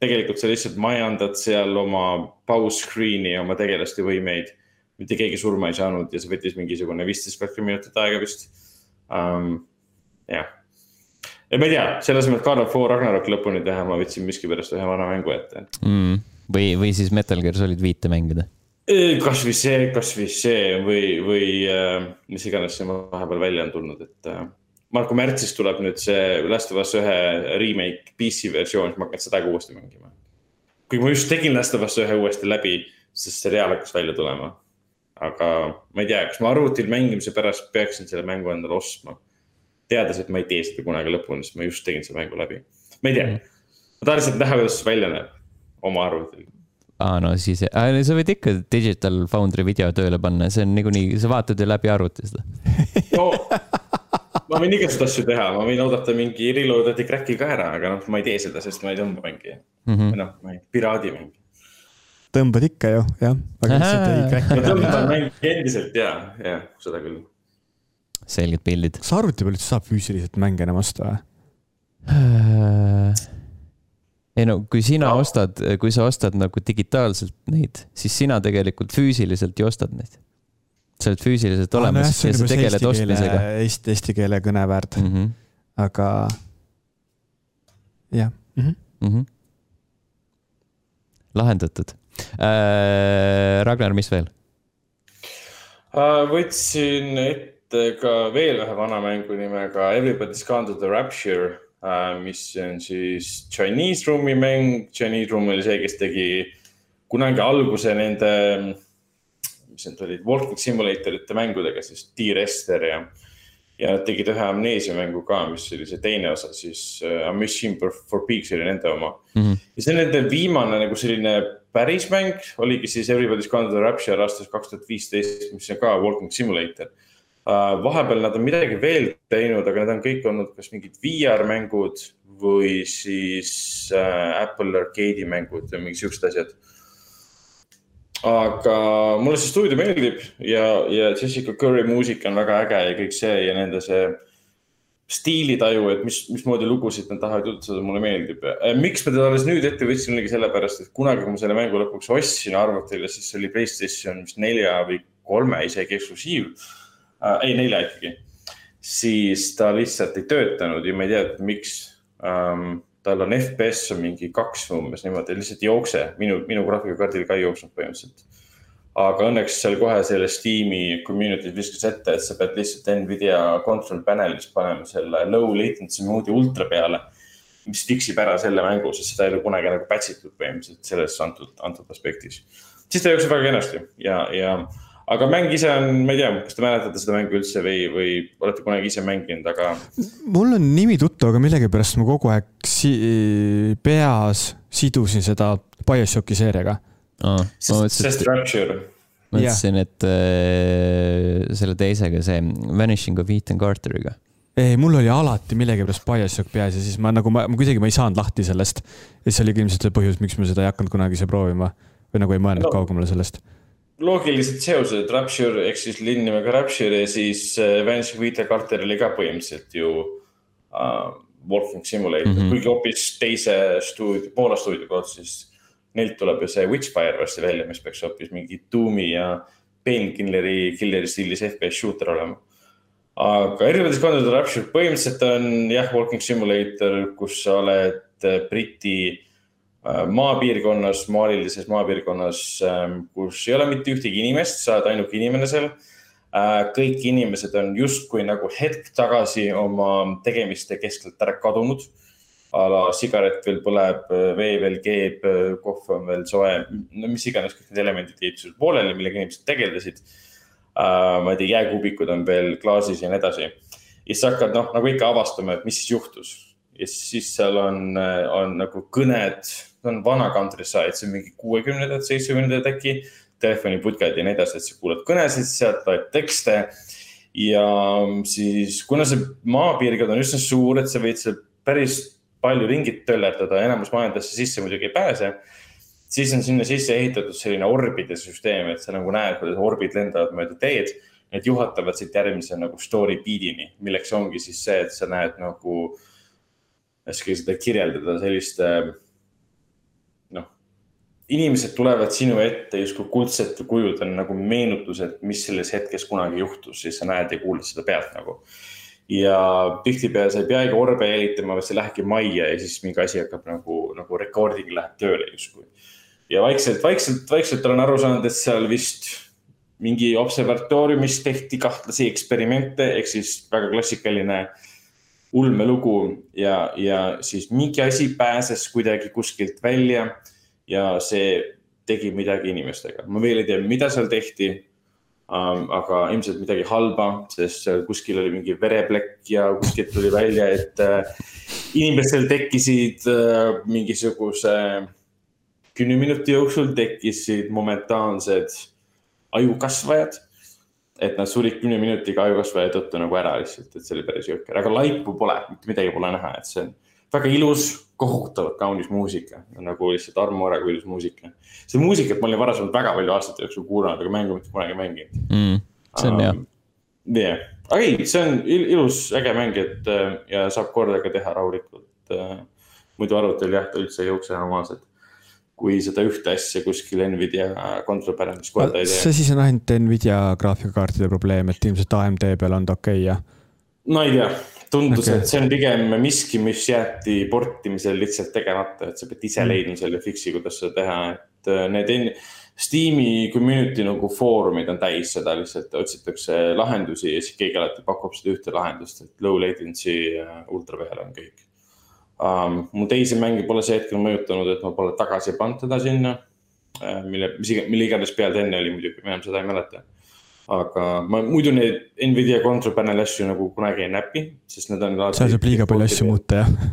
Tegelikult sa lihtsalt majandad seal oma pause screen'i ja oma tegelaste võimeid. mitte keegi surma ei saanud ja see võttis mingisugune viisteist, kakskümmend minutit aega vist um,. jah, ja ma ei tea, selle asemel, et God of War Ragnarok lõpuni teha, ma võtsin miskipärast ühe vana mängu ette mm.. või, või siis Metal Gear Solid viite mängida kasvõi see, kasvõi see või, või äh, mis iganes siin vahepeal välja on tulnud, et äh,. Marko märtsis tuleb nüüd see Last of Us ühe remake PC versioon, siis ma hakkan seda ka uuesti mängima. kuigi ma just tegin Last of Us ühe uuesti läbi, sest seriaal hakkas välja tulema. aga ma ei tea, kas ma arvutil mängimise pärast peaksin selle mängu endale ostma. teades, et ma ei tee seda kunagi lõpuni, sest ma just tegin selle mängu läbi. ma ei tea, ma tahan lihtsalt näha, kuidas see välja näeb oma arvutil aa, no siis, sa võid ikka Digital Foundry video tööle panna, see on niikuinii, sa vaatad ju läbi arvuti seda no, (laughs) ma võin igasuguseid asju teha, ma võin oodata mingi reload'i crack'i ka ära, aga noh, ma ei tee seda, sest ma ei tõmba mängi mm -hmm.. või noh, ma ei, piraadi mängi. tõmbad ikka ju, jah. aga lihtsalt ei crack'i. ma tõmban mängi endiselt ja, ja seda küll. selged pildid. kas arvuti peal üldse saab füüsiliselt mänge enam osta või? (sighs) ei no kui sina no. ostad, kui sa ostad nagu digitaalselt neid, siis sina tegelikult füüsiliselt ju ostad neid. Sa oled füüsiliselt ah, olemas no, ja sa tegeled ostmisega. Eesti, eesti keele kõneväärt mm, -hmm. aga jah mm. -hmm. Mm -hmm. lahendatud äh,. Ragnar, mis veel uh,? võtsin ette ka veel ühe vana mängu nimega Everybody's Gone to the Rapture Äh, mis on siis Chinese Room'i mäng. Chinese Room oli see, kes tegi kunagi alguse nende, mis need olid, walking simulatorite mängudega, siis T-Rester ja. ja nad tegid ühe Amnesia mängu ka, mis oli see teine osa siis uh, A Mission for Peaks oli nende oma mm. -hmm. ja see nende viimane nagu selline päris mäng, oligi siis Everybody's Gone to the Rapture aastast kaks tuhat viisteist, mis on ka walking simulator Äh, vahepeal nad on midagi veel teinud, aga need on kõik olnud kas mingid VR mängud või siis äh, Apple Arcade'i mängud või mingid siuksed asjad. Aga mulle see stuudio meeldib ja, ja Jessica Curry muusika on väga äge ja kõik see ja nende see stiilitaju, et mis, mismoodi lugusid nad tahavad jutustada, mulle meeldib. Äh, miks ma teda alles nüüd ette võtsin, oligi sellepärast, et kunagi, kui ma selle mängu lõpuks ostsin arvutile, siis see oli Playstation vist nelja või kolme isegi eksklusiiv äh,, ei nelja ikkagi, siis ta lihtsalt ei töötanud ja ma ei tea, miks ähm,. Tal on FPS on mingi kaks umbes niimoodi, lihtsalt ei jookse, minu, minu graafikakaardil ka ei jooksnud põhimõtteliselt. aga õnneks seal kohe selle Steam'i community's viskas ette, et sa pead lihtsalt Nvidia control panel'is panema selle low latency mode'i ultra peale mis fix ib ära selle mängu, sest seda ei ole kunagi nagu patch itud põhimõtteliselt selles antud, antud aspektis. siis ta jookseb väga kenasti ja, ja aga mäng ise on, ma ei tea, kas te mäletate seda mängu üldse või, või olete kunagi ise mänginud, aga. mul on nimi tuttav, aga millegipärast ma kogu aeg si peas sidusin seda BioShocki seeriaga oh,. sest Rapture. ma mõtlesin, et äh, selle teisega, see Vanishing of Ethan Carteriga ei, mul oli alati millegipärast BioShock peas ja siis ma nagu, ma kuidagi ma ei saanud lahti sellest. ja see oligi ilmselt see põhjus, miks ma seda ei hakanud kunagi ise proovima või nagu ei mõelnud no. kaugemale sellest loogilised seosed, Rapture ehk siis linn nimega Rapture ja siis äh, Vance Vita Carter oli ka põhimõtteliselt ju uh, Walking Simulator mm, -hmm. kuigi hoopis teise stuudio, Poola stuudio poolt, siis neilt tuleb ju see Witchfire varsti välja, mis peaks hoopis mingi Doom'i ja Painkilleri, Killeri stiilis FPS shooter olema. aga erinevates kondades Rapture põhimõtteliselt on jah, Walking Simulator, kus sa oled äh, Briti Äh, maapiirkonnas, maalilises maapiirkonnas, ähm, kus ei ole mitte ühtegi inimest, sa oled ainuke inimene seal. Äh, kõik inimesed on justkui nagu hetk tagasi oma tegemiste keskelt ära kadunud. a la sigaret veel põleb, vee veel keeb, kohv on veel soe, no mis iganes, kõik need elemendid jäid sul pooleli, millega inimesed tegelesid. Äh, ma ei tea, jääkuubikud on veel klaasis ja nii edasi. ja siis hakkad noh, nagu ikka avastama, et mis siis juhtus ja siis seal on, on nagu kõned, see on vana countryside, see on mingi kuuekümnendad, seitsmekümnendad äkki. telefoniputkad ja nii edasi, et sa kuulad kõnesid sealt, loed tekste. ja siis, kuna see maapiirkond on üsna suur, et sa võid seal päris palju ringi töllerdada, enamus majadesse sisse muidugi ei pääse siis on sinna sisse ehitatud selline orbide süsteem, et sa nagu näed, kuidas orbid lendavad mööda teed. Need juhatavad siit järgmise nagu story beat'ini, milleks ongi siis see, et sa näed nagu, raske seda kirjeldada, selliste noh, inimesed tulevad sinu ette justkui kuldsete kujudena nagu meenutused, mis selles hetkes kunagi juhtus, siis sa näed ja kuuled seda pealt nagu. Ja tihtipeale sa ei peagi orbe jälitama, vaid sa lähedki majja ja siis mingi asi hakkab nagu, nagu recording läheb tööle justkui. Ja vaikselt, vaikselt, vaikselt olen aru saanud, et seal vist mingi observatooriumis tehti kahtlasi eksperimente, ehk siis väga klassikaline ulmelugu ja, ja siis mingi asi pääses kuidagi kuskilt välja ja see tegi midagi inimestega. ma veel ei tea, mida seal tehti um,. aga ilmselt midagi halba, sest kuskil oli mingi vereplekk ja kuskilt tuli välja, et uh, inimestel tekkisid uh, mingisuguse kümne minuti jooksul tekkisid momentaansed ajukasvajad. et nad surid kümne minutiga ajukasvaja tõttu nagu ära lihtsalt, et see oli päris jõhker, aga laipu pole, mitte midagi pole näha, et see on väga ilus, kohutavalt kaunis muusika, nagu lihtsalt Armo Aregu ilus muusika. see muusikat ma olin varasemalt väga palju aastate jooksul kuulanud, aga mängu mitte kunagi mänginud mm,. see on hea um,. jah aga ei, see on ilus, äge mäng, et ja saab korda ka teha rahulikult. muidu arvutil jah, ta üldse ei jookse normaalselt kui seda ühte asja kuskil Nvidia kontrolpärandis korda ei tee. see siis on ainult Nvidia graafikakaartide probleem, et ilmselt AMD peal on ta okei okay, ja? no ei tea, tundus okay., et see on pigem miski, mis jäeti portimisel lihtsalt tegemata, et sa pead ise mm. leidma selle fix'i, kuidas seda teha, et äh, need Steam'i community nagu foorumid on täis seda lihtsalt, otsitakse lahendusi ja siis keegi alati pakub seda ühte lahendust, et low latency ultra peal on kõik um,. mu teisi mänge pole see hetkel mõjutanud, et ma pole tagasi pannud teda sinna uh,. mille, mis mille iganes peal ta enne oli muidugi, ma enam seda ei mäleta. Aga ma muidu neid Nvidia control panel'i asju nagu kunagi ei näpi, sest need on. seal saab liiga palju asju muuta, jah.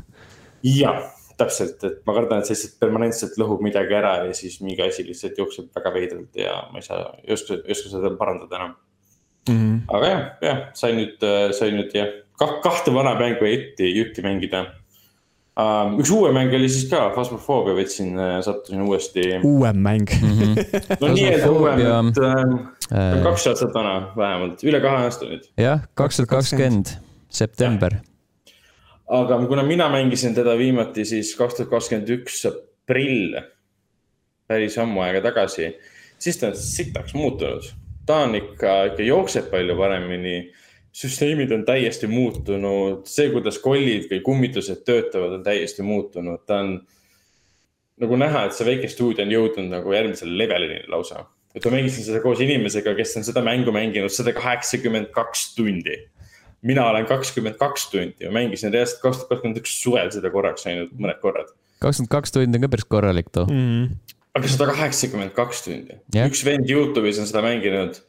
jah, täpselt, et ma kardan, et see lihtsalt permanentselt lõhub midagi ära ja siis mingi asi lihtsalt jookseb väga veidralt ja ma ei saa, ei oska, ei oska seda parandada enam mm. -hmm. aga jah, jah, sain nüüd, sain nüüd jah, kahte vana mängu jutti, jutti mängida Uh, üks uuem mäng oli siis ka, Phasmophobia võtsin uh,, sattusin uuesti. uuem mäng mm. -hmm. (laughs) no nii-öelda uuem, et uh, kaks aastat vana vähemalt, üle kahe aasta nüüd. jah, kaks tuhat kakskümmend, september. aga kuna mina mängisin teda viimati siis kaks tuhat kakskümmend üks aprill, päris ammu aega tagasi, siis ta on sitaks muutunud. ta on ikka, ikka jookseb palju paremini süsteemid on täiesti muutunud, see, kuidas kollid või kummitused töötavad, on täiesti muutunud, ta on. nagu näha, et see väike stuudio on jõudnud nagu järgmisele levelini lausa. et ma mängisin seda koos inimesega, kes on seda mängu mänginud sada kaheksakümmend kaks tundi. mina olen kakskümmend kaks tundi ja mängisin reaalselt kaks tuhat kakskümmend üks suvel seda korraks ainult mõned korrad. kakskümmend kaks tundi on ka päris korralik too mm. -hmm. aga sada kaheksakümmend kaks tundi yeah., üks vend Youtube'is on seda mänginud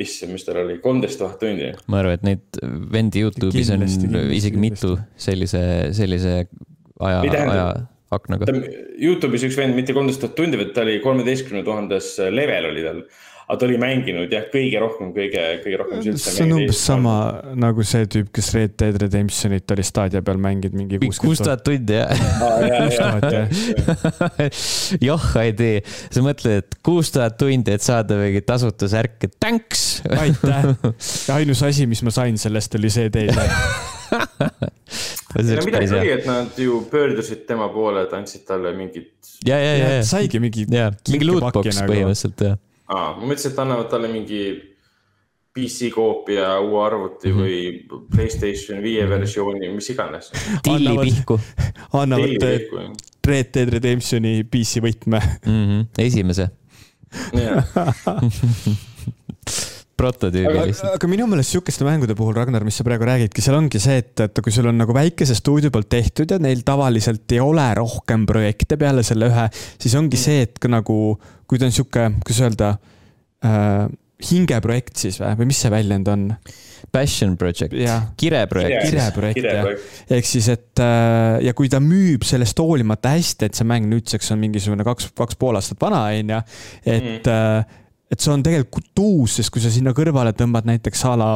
issand, mis tal oli, kolmteist tuhat tundi. ma arvan, et neid vendi Youtube'is on isegi mitu sellise, sellise aja, aja aknaga. Youtube'is üks vend, mitte kolmteist tuhat tundi, vaid ta oli kolmeteistkümne tuhandes level oli tal aga ta oli mänginud jah, kõige rohkem, kõige, kõige rohkem. see on umbes sama nagu see tüüp, kes Red Dead Redemptionit oli staadia peal mänginud mingi. kuus tuhat tundi jah. (laughs) joh, ei tee, sa mõtled, et kuus tuhat tundi, et saada mingi tasuta särk, et thanks. aitäh, (laughs) ainus asi, mis ma sain sellest oli see teile no midagi oli, et nad ju pöördusid tema poole, et andsid talle mingit. ja, ja, ja, ja. saigi mingi. mingi lootbox nagu. põhimõtteliselt jah aa, ma mõtlesin, et annavad talle mingi PC koopia, uue arvuti mm -hmm. või Playstation viie mhm. versiooni, mis iganes. tilli pihku. annavad Red Dead Redemptioni PC võtme mm. -hmm. esimese (laughs) prototüübi lihtsalt. aga minu meelest sihukeste mängude puhul, Ragnar, mis sa praegu räägidki, seal ongi see, et, et kui sul on nagu väikese stuudio poolt tehtud ja neil tavaliselt ei ole rohkem projekte peale selle ühe, siis ongi mm. see, et ka nagu, kui ta on sihuke, kuidas öelda äh, hingeprojekt siis või, või mis see väljend on? Passion project, kireprojekt. kireprojekt jah, ehk siis, et äh, ja kui ta müüb sellest hoolimata hästi, et see mäng nüüdseks on mingisugune kaks, kaks pool aastat vana, on ju, et mm., et see on tegelikult uus, sest kui sa sinna kõrvale tõmbad näiteks a la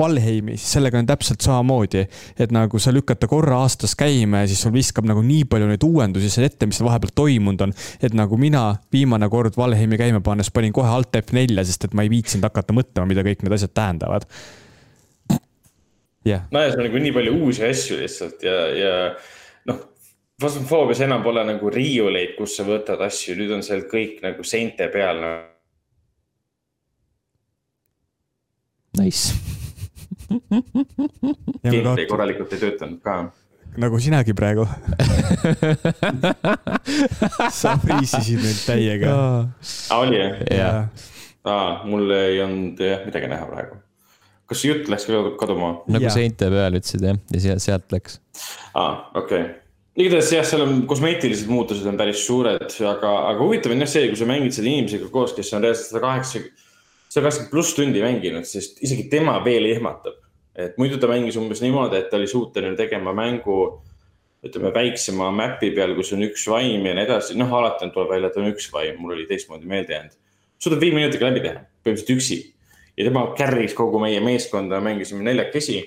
Valheimi, siis sellega on täpselt samamoodi. et nagu sa lükkad ta korra aastas käima ja siis sul viskab nagu nii palju neid uuendusi seal ette, mis seal vahepeal toimunud on. et nagu mina viimane kord Valheimi käima pannes panin kohe alt F4, sest et ma ei viitsinud hakata mõtlema, mida kõik need asjad tähendavad. jah yeah.. nojah, seal on nagu nii palju uusi asju lihtsalt ja, ja noh. Phasmophoobias enam pole nagu riiuleid, kus sa võtad asju, nüüd on seal kõik nagu seinte peal no.. Nice (laughs) gameplay korralikult ei töötanud ka. nagu sinagi praegu (laughs) sa friisisid nüüd täiega ah,. oli jah? jaa. aa, mul ei olnud jah midagi näha praegu. kas jutt läks ka kaduma? nagu seinte peal ütlesid jah, ja sealt, sealt läks. aa, okei okay igatahes jah, seal on kosmeetilised muutused on päris suured, aga, aga huvitav on jah see, kui sa mängid selle inimesega koos, kes on reaalselt sada kaheksakümmend sada kakskümmend pluss tundi mänginud, sest isegi tema veel ehmatab. et muidu ta mängis umbes niimoodi, et ta oli suuteline tegema mängu ütleme väiksema map'i peal, kus on üks vaim ja nii edasi, noh, alati on, tuleb välja, et on üks vaim, mul oli teistmoodi meelde jäänud. suudab viie minutiga läbi teha, põhimõtteliselt üksi. ja tema carry's kogu meie meeskonda, mängisime neljakesi.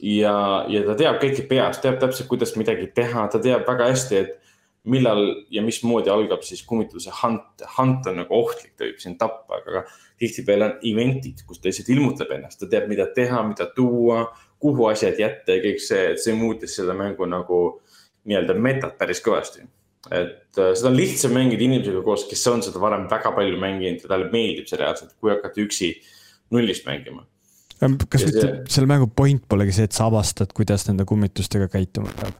ja, ja ta teab kõike peast, teab täpselt, kuidas midagi teha, ta teab väga hästi, et millal ja mismoodi algab siis kummituse hunt. Hunt on nagu ohtlik, ta võib sind tappa, aga tihtipeale on event'id, kus ta lihtsalt ilmutab ennast, ta teab, mida teha, mida tuua, kuhu asjad jätta ja kõik see, et see muutis selle mängu nagu nii-öelda metat päris kõvasti. et äh, seda on lihtsam mängida inimesega koos, kes on seda varem väga palju mänginud ja talle meeldib see reaalselt, kui hakata üksi nullist mängima. kas mitte see... selle mängu point polegi see, et sa avastad, kuidas nende kummitustega käituma peab?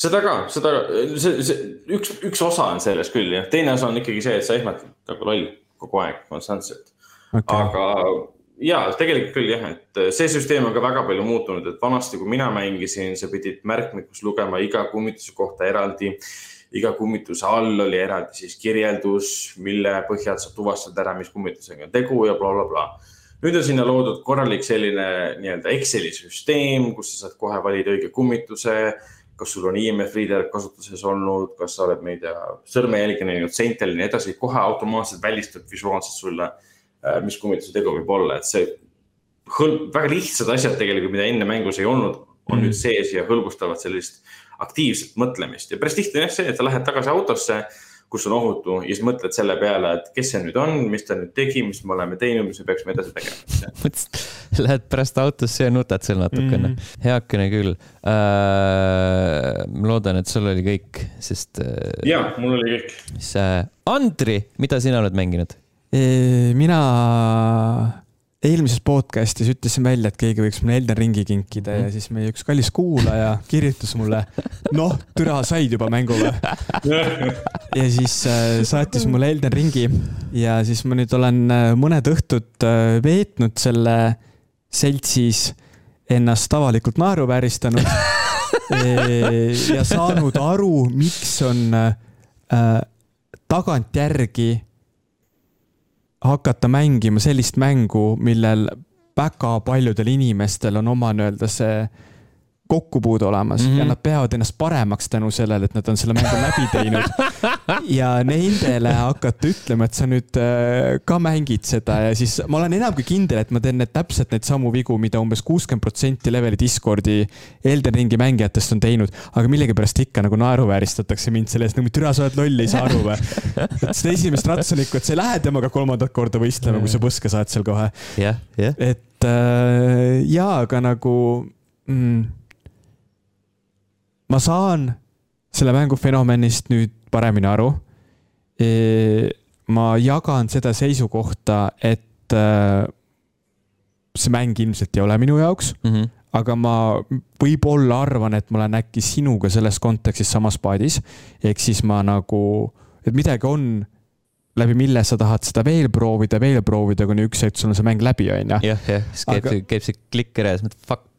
Seda ka, seda, see, see üks, üks osa on selles küll jah, teine osa on ikkagi see, et sa ehmatad nagu loll kogu aeg konstantselt okay.. aga ja tegelikult küll jah, et see süsteem on ka väga palju muutunud, et vanasti, kui mina mängisin, sa pidid märkmikus lugema iga kummituse kohta eraldi. iga kummituse all oli eraldi siis kirjeldus, mille põhjal sa tuvastad ära, mis kummitusega on tegu ja blablabla bla, bla. nüüd on sinna loodud korralik selline nii-öelda Exceli süsteem, kus sa saad kohe valida õige kummituse kas sul on IMF reader kasutuses olnud, kas sa oled, ma ei tea, sõrmejälge näinud seintel ja nii edasi, kohe automaatselt välistab visuaalselt sulle, äh, mis kummituse tegu võib olla, et see hõlb, väga lihtsad asjad tegelikult, mida enne mängus ei olnud, on mm. nüüd sees ja hõlbustavad sellist aktiivset mõtlemist ja päris tihti on jah see, et sa lähed tagasi autosse kus on ohutu ja siis mõtled selle peale, et kes see nüüd on, mis ta nüüd tegi, mis me oleme teinud, mis me peaksime edasi tegema. lähed pärast autosse ja nutad seal natukene mm. -hmm. heakene küll äh,. ma loodan, et sul oli kõik, sest äh,. ja, mul oli kõik. siis äh, Andri, mida sina oled mänginud? mina eelmises podcast'is ütlesin välja, et keegi võiks mulle Elden Ringi kinkida ja siis meie üks kallis kuulaja kirjutas mulle, noh, türa said juba mängu või? ja siis äh, saatis mulle Elden Ringi ja siis ma nüüd olen äh, mõned õhtud äh, veetnud selle seltsis ennast avalikult naeruvääristanud (laughs) ja saanud aru, miks on äh, tagantjärgi hakata mängima sellist mängu, millel väga paljudel inimestel on oma nii-öelda see kokkupuude olemas mm -hmm. ja nad peavad ennast paremaks tänu sellele, et nad on selle mängu läbi teinud. (laughs) ja nendele hakata ütlema, et sa nüüd äh, ka mängid seda ja siis ma olen enam kui kindel, et ma teen need täpselt neid samu vigu, mida umbes kuuskümmend protsenti leveli Discordi Elden Ringi mängijatest on teinud. aga millegipärast ikka nagu naeruvääristatakse mind selle eest, nagu türa, sa oled loll, ei saa aru või? (laughs) et seda esimest ratsunikku, et sa ei lähe temaga kolmandat korda võistlema, kui sa põske saad seal kohe. jah, jah. et äh, jaa, aga nagu mm, ma saan selle mängu fenomenist nüüd paremini aru. ma jagan seda seisukohta, et äh, see mäng ilmselt ei ole minu jaoks mm. -hmm aga ma võib-olla arvan, et ma olen äkki sinuga selles kontekstis samas paadis. ehk siis ma nagu, et midagi on, läbi mille sa tahad seda veel proovida, veel proovida, kuni üks hetk sul on see mäng läbi, on ju. jah, jah, siis käib see, käib see klikk ära ja siis mõtled fuck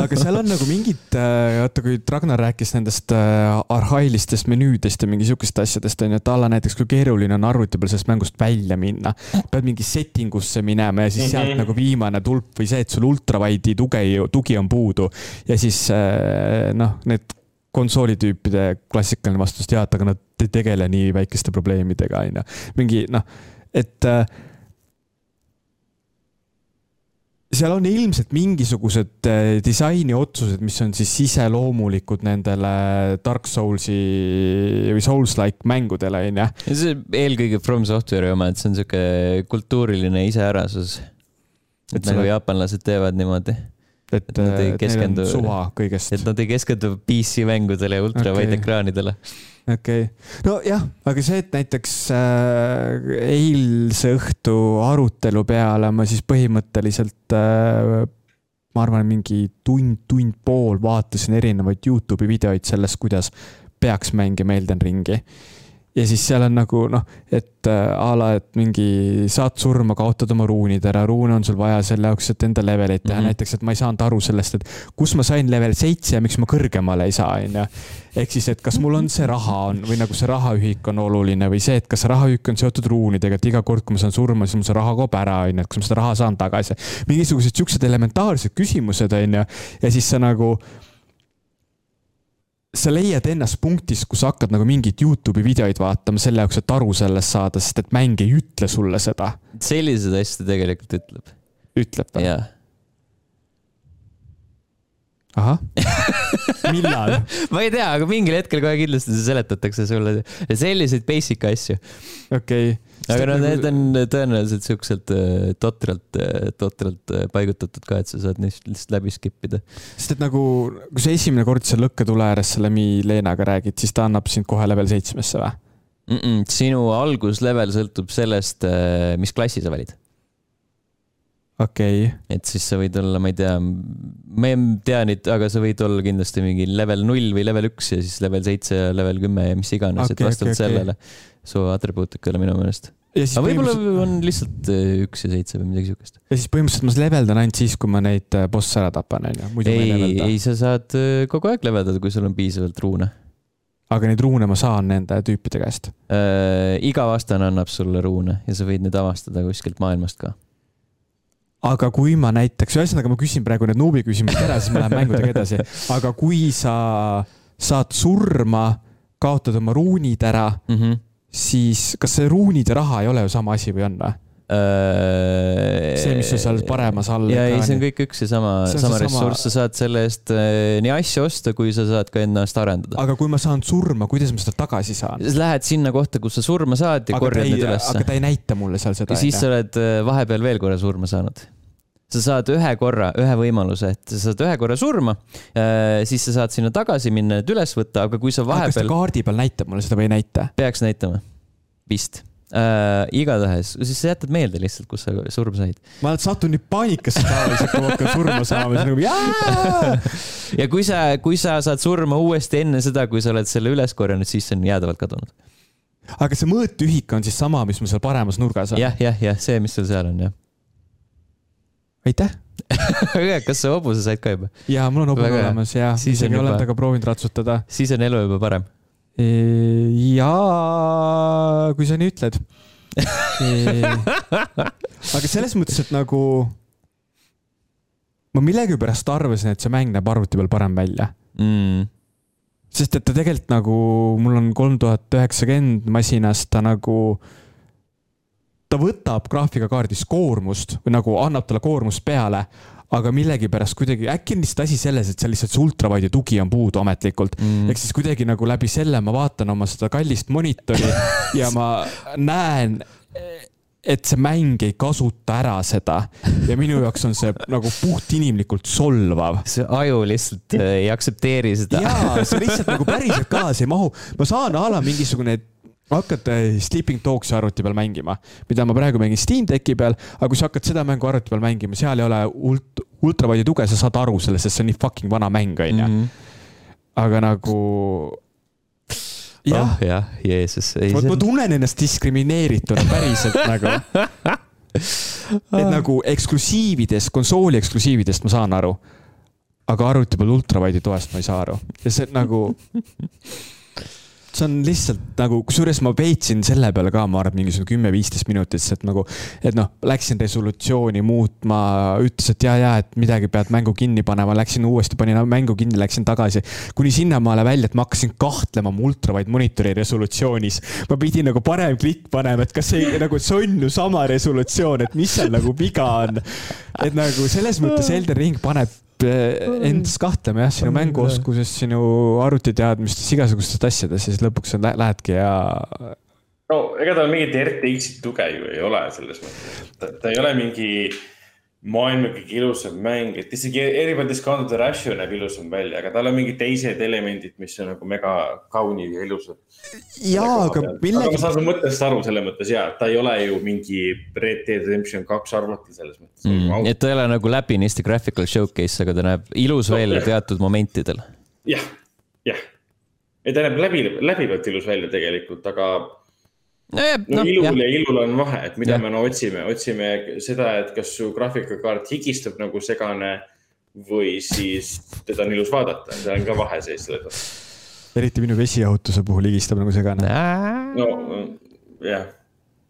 aga seal on nagu mingid, vaata kui Ragnar rääkis nendest arhailistest menüüdest ja mingi sihukest asjadest on ju, et a la näiteks kui keeruline on arvuti peal sellest mängust välja minna. pead mingi setting usse minema ja siis sealt mm -hmm. nagu viimane tulp või see, et sul ultrawide'i tuge, tugi on puudu ja siis noh, need konsoolitüüpide klassikaline vastus, tead, aga nad ei tegele nii väikeste probleemidega, on ju. mingi noh, et äh, seal on ilmselt mingisugused äh, disainiotsused, mis on siis iseloomulikud nendele Dark Soulsi või Souls-like mängudele, on ju. see eelkõige From Software'i oma, et see on sihuke kultuuriline iseärasus. et nagu jaapanlased teevad niimoodi et, et äh, keskendu, suva kõigest. et nad ei keskendu PC mängudele ja ultravide okay. ekraanidele. okei okay., nojah, aga see, et näiteks äh, eilse õhtu arutelu peale ma siis põhimõtteliselt äh, ma arvan, mingi tund, tund pool vaatasin erinevaid Youtube'i videoid sellest, kuidas peaks mängima Elden Ringi ja siis seal on nagu noh, et äh, a la, et mingi saad surma, kaotad oma ruunid ära, ruune on sul vaja selle jaoks, et enda leveleid teha mm, -hmm. näiteks, et ma ei saanud aru sellest, et kus ma sain level seitse ja miks ma kõrgemale ei saa, onju. ehk siis, et kas mul on see raha on või nagu see rahaühik on oluline või see, et kas rahaühik on seotud ruunidega, et iga kord, kui ma saan surma, siis mul see raha kaob ära, onju, et kas ma seda raha saan tagasi. mingisugused siuksed elementaarsed küsimused, onju, ja siis sa nagu sa leiad ennast punktis, kus hakkad nagu mingeid Youtube'i videoid vaatama selle jaoks, et aru sellest saada, sest et mäng ei ütle sulle seda. selliseid asju ta tegelikult ütleb. ütleb või? jah ahah (laughs) millal ma ei tea, aga mingil hetkel kohe kindlasti seletatakse sulle selliseid basic asju. okei okay aga no need on tõenäoliselt siukselt äh, totralt, äh, totralt äh, paigutatud ka, et sa saad neist lihtsalt läbi skip ida. sest et nagu, kui sa esimene kord seal lõkketule ääres selle Mi-Leenaga räägid, siis ta annab sind kohe level seitsmesse või mm? -mm, sinu alguslevel sõltub sellest, mis klassi sa valid okei okay.. et siis sa võid olla, ma ei tea, ma ei tea nüüd, aga sa võid olla kindlasti mingi level null või level üks ja siis level seitse ja level kümme ja mis iganes okay,, et vastavalt okay, sellele okay. su atribuutikale minu meelest. aga võib-olla on lihtsalt äh, üks ja seitse või midagi siukest. ja siis põhimõtteliselt ma leveldan ainult siis, kui ma neid äh, bosse ära tapan, onju. ei, ei, sa saad äh, kogu aeg leveldada, kui sul on piisavalt ruune aga neid ruune ma saan nende tüüpide käest äh,? iga vastane annab sulle ruune ja sa võid neid avastada kuskilt maailmast ka aga kui ma näiteks, ühesõnaga ma küsin praegu need nuubi küsimused ära, siis ma lähen mängudega edasi. aga kui sa saad surma, kaotad oma ruunid ära mm, -hmm. siis kas see ruunid ja raha ei ole ju sama asi või on või? Äh, see, mis sul seal paremas all. ja ei, see on kõik üks ja sama, sama ressurss, sa saad selle eest äh, nii asju osta, kui sa saad ka ennast arendada. aga kui ma saan surma, kuidas ma seda tagasi saan? sa lähed sinna kohta, kus sa surma saad ja korjad need ülesse. aga ta ei näita mulle seal seda. ja siis sa oled äh, vahepeal veel korra surma saanud sa saad ühe korra, ühe võimaluse, et sa saad ühe korra surma, siis sa saad sinna tagasi minna, need üles võtta, aga kui sa vahepeal. kas ta kaardi peal näitab mulle seda või ei näita? peaks näitama, vist äh,. igatahes, siis sa jätad meelde lihtsalt, kus sa surma said. ma satun nii paanikasse tavaliselt, kui ma hakkan surma saama, siis nagu jaa. ja kui sa, kui sa saad surma uuesti enne seda, kui sa oled selle üles korjanud, siis see on jäädavalt kadunud. aga see mõõtühik on siis sama, mis mul seal paremas nurgas on ja,? jah, jah, jah, see, mis sul seal on, jah. Aitäh! (laughs) Kas sa hobuse said ka juba? jaa, mul on hobune olemas ja isegi olen temaga proovinud ratsutada. siis on elu juba parem. Jaa, kui sa nii ütled. (laughs) aga selles mõttes, et nagu ma millegipärast arvasin, et see mäng näeb arvuti peal parem välja. Mm.. sest et ta tegelikult nagu, mul on kolm tuhat üheksakümmend masinas, ta nagu, ta võtab graafikakaardist koormust või nagu annab talle koormust peale, aga millegipärast kuidagi, äkki on lihtsalt asi selles, et seal lihtsalt see ultravide tugi on puudu ametlikult mm.. ehk siis kuidagi nagu läbi selle ma vaatan oma seda kallist monitori (laughs) ja ma näen, et see mäng ei kasuta ära seda ja minu jaoks on see nagu puhtinimlikult solvav. see aju lihtsalt äh, ei aktsepteeri seda. jaa, see lihtsalt nagu päriselt kaasa ei mahu. ma saan a la mingisugune hakkad Sleeping Dogsi arvuti peal mängima, mida ma praegu mängin Steam Decki peal, aga kui sa hakkad seda mängu arvuti peal mängima, seal ei ole ult-, ultravide tuge, sa saad aru sellest, sest see on nii fucking vana mäng, onju. Mhm. aga nagu jah oh,, jah, Jeesus. ma, ma tunnen ennast diskrimineerituna päriselt (laughs) nagu. et nagu eksklusiividest, konsooli eksklusiividest ma saan aru. aga arvuti peal ultrawide'i toest ma ei saa aru ja see nagu see on lihtsalt nagu, kusjuures ma peitsin selle peale ka, ma arvan, mingisugune kümme-viisteist minutit, sest nagu, et noh, läksin resolutsiooni muutma, ütles, et ja, ja, et midagi pead mängu kinni panema, läksin uuesti, panin mängu kinni, läksin tagasi. kuni sinnamaale välja, et ma hakkasin kahtlema mu ultrawide monitori resolutsioonis. ma pidin nagu parem klikk panema, et kas see nagu, see on ju sama resolutsioon, et mis seal nagu viga on. et nagu selles mõttes Elden Ring paneb Eh, endas kahtlema jah, sinu mänguoskuses, sinu arvutiteadmistes, igasugustes asjades ja siis lõpuks lä lähedki ja. no ega tal mingit RTX-i tuge ju ei ole selles mõttes, et ta ei ole mingi maailma kõige ilusam mäng, et isegi Everybody Discounted Rush näeb ilusam välja, aga tal on mingid teised elemendid, mis on nagu mega kaunid ja ilusad. jaa, aga millegi. ma saan su mõttest aru selles mõttes ja, ta ei ole ju mingi Red Dead Redemption kaks arvuti selles mõttes mm,. et ta ei ole nagu läbinisti graphical showcase, aga ta näeb ilus no, välja teatud momentidel. jah, jah. ei, ta näeb läbi, läbivalt ilus välja tegelikult, aga no, jah, no, no ilul jah. ja ilul on vahe, et mida ja. me no otsime, otsime seda, et kas su graafikakaart higistab nagu segane või siis teda on ilus vaadata, seal on ka vahe sees selles mõttes. eriti minu vesijahutuse puhul higistab nagu segane. no jah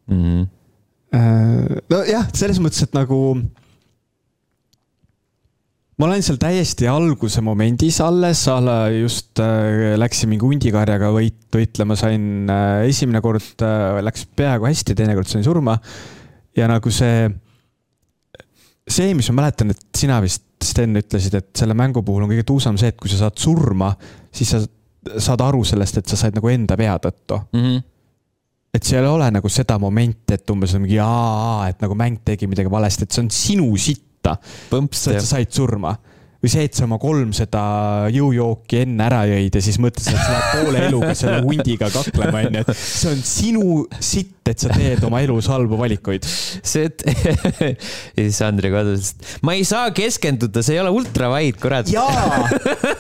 mm -hmm.. nojah, selles mõttes, et nagu ma olen seal täiesti alguse momendis alles, just äh, läksin mingi hundikarjaga võit, võitlema, sain äh, esimene kord äh, läks peaaegu hästi, teine kord sain surma. ja nagu see, see, mis ma mäletan, et sina vist, Sten, ütlesid, et selle mängu puhul on kõige tuusam see, et kui sa saad surma, siis sa saad aru sellest, et sa said nagu enda vea tõttu mm. -hmm et seal ei ole nagu seda momenti, et umbes mingi aa, et nagu mäng tegi midagi valesti, et see on sinu sitt võtta. sa said surma või see, et sa oma kolmsada jõujooki enne ära jõid ja siis mõtlesid, et sa lähed poole eluga selle hundiga kaklema, onju, et see on sinu sitt, et sa teed oma elus halbu valikuid. see, et (laughs) ja siis Andrei kodus, ma ei saa keskenduda, see ei ole ultravide, kurat.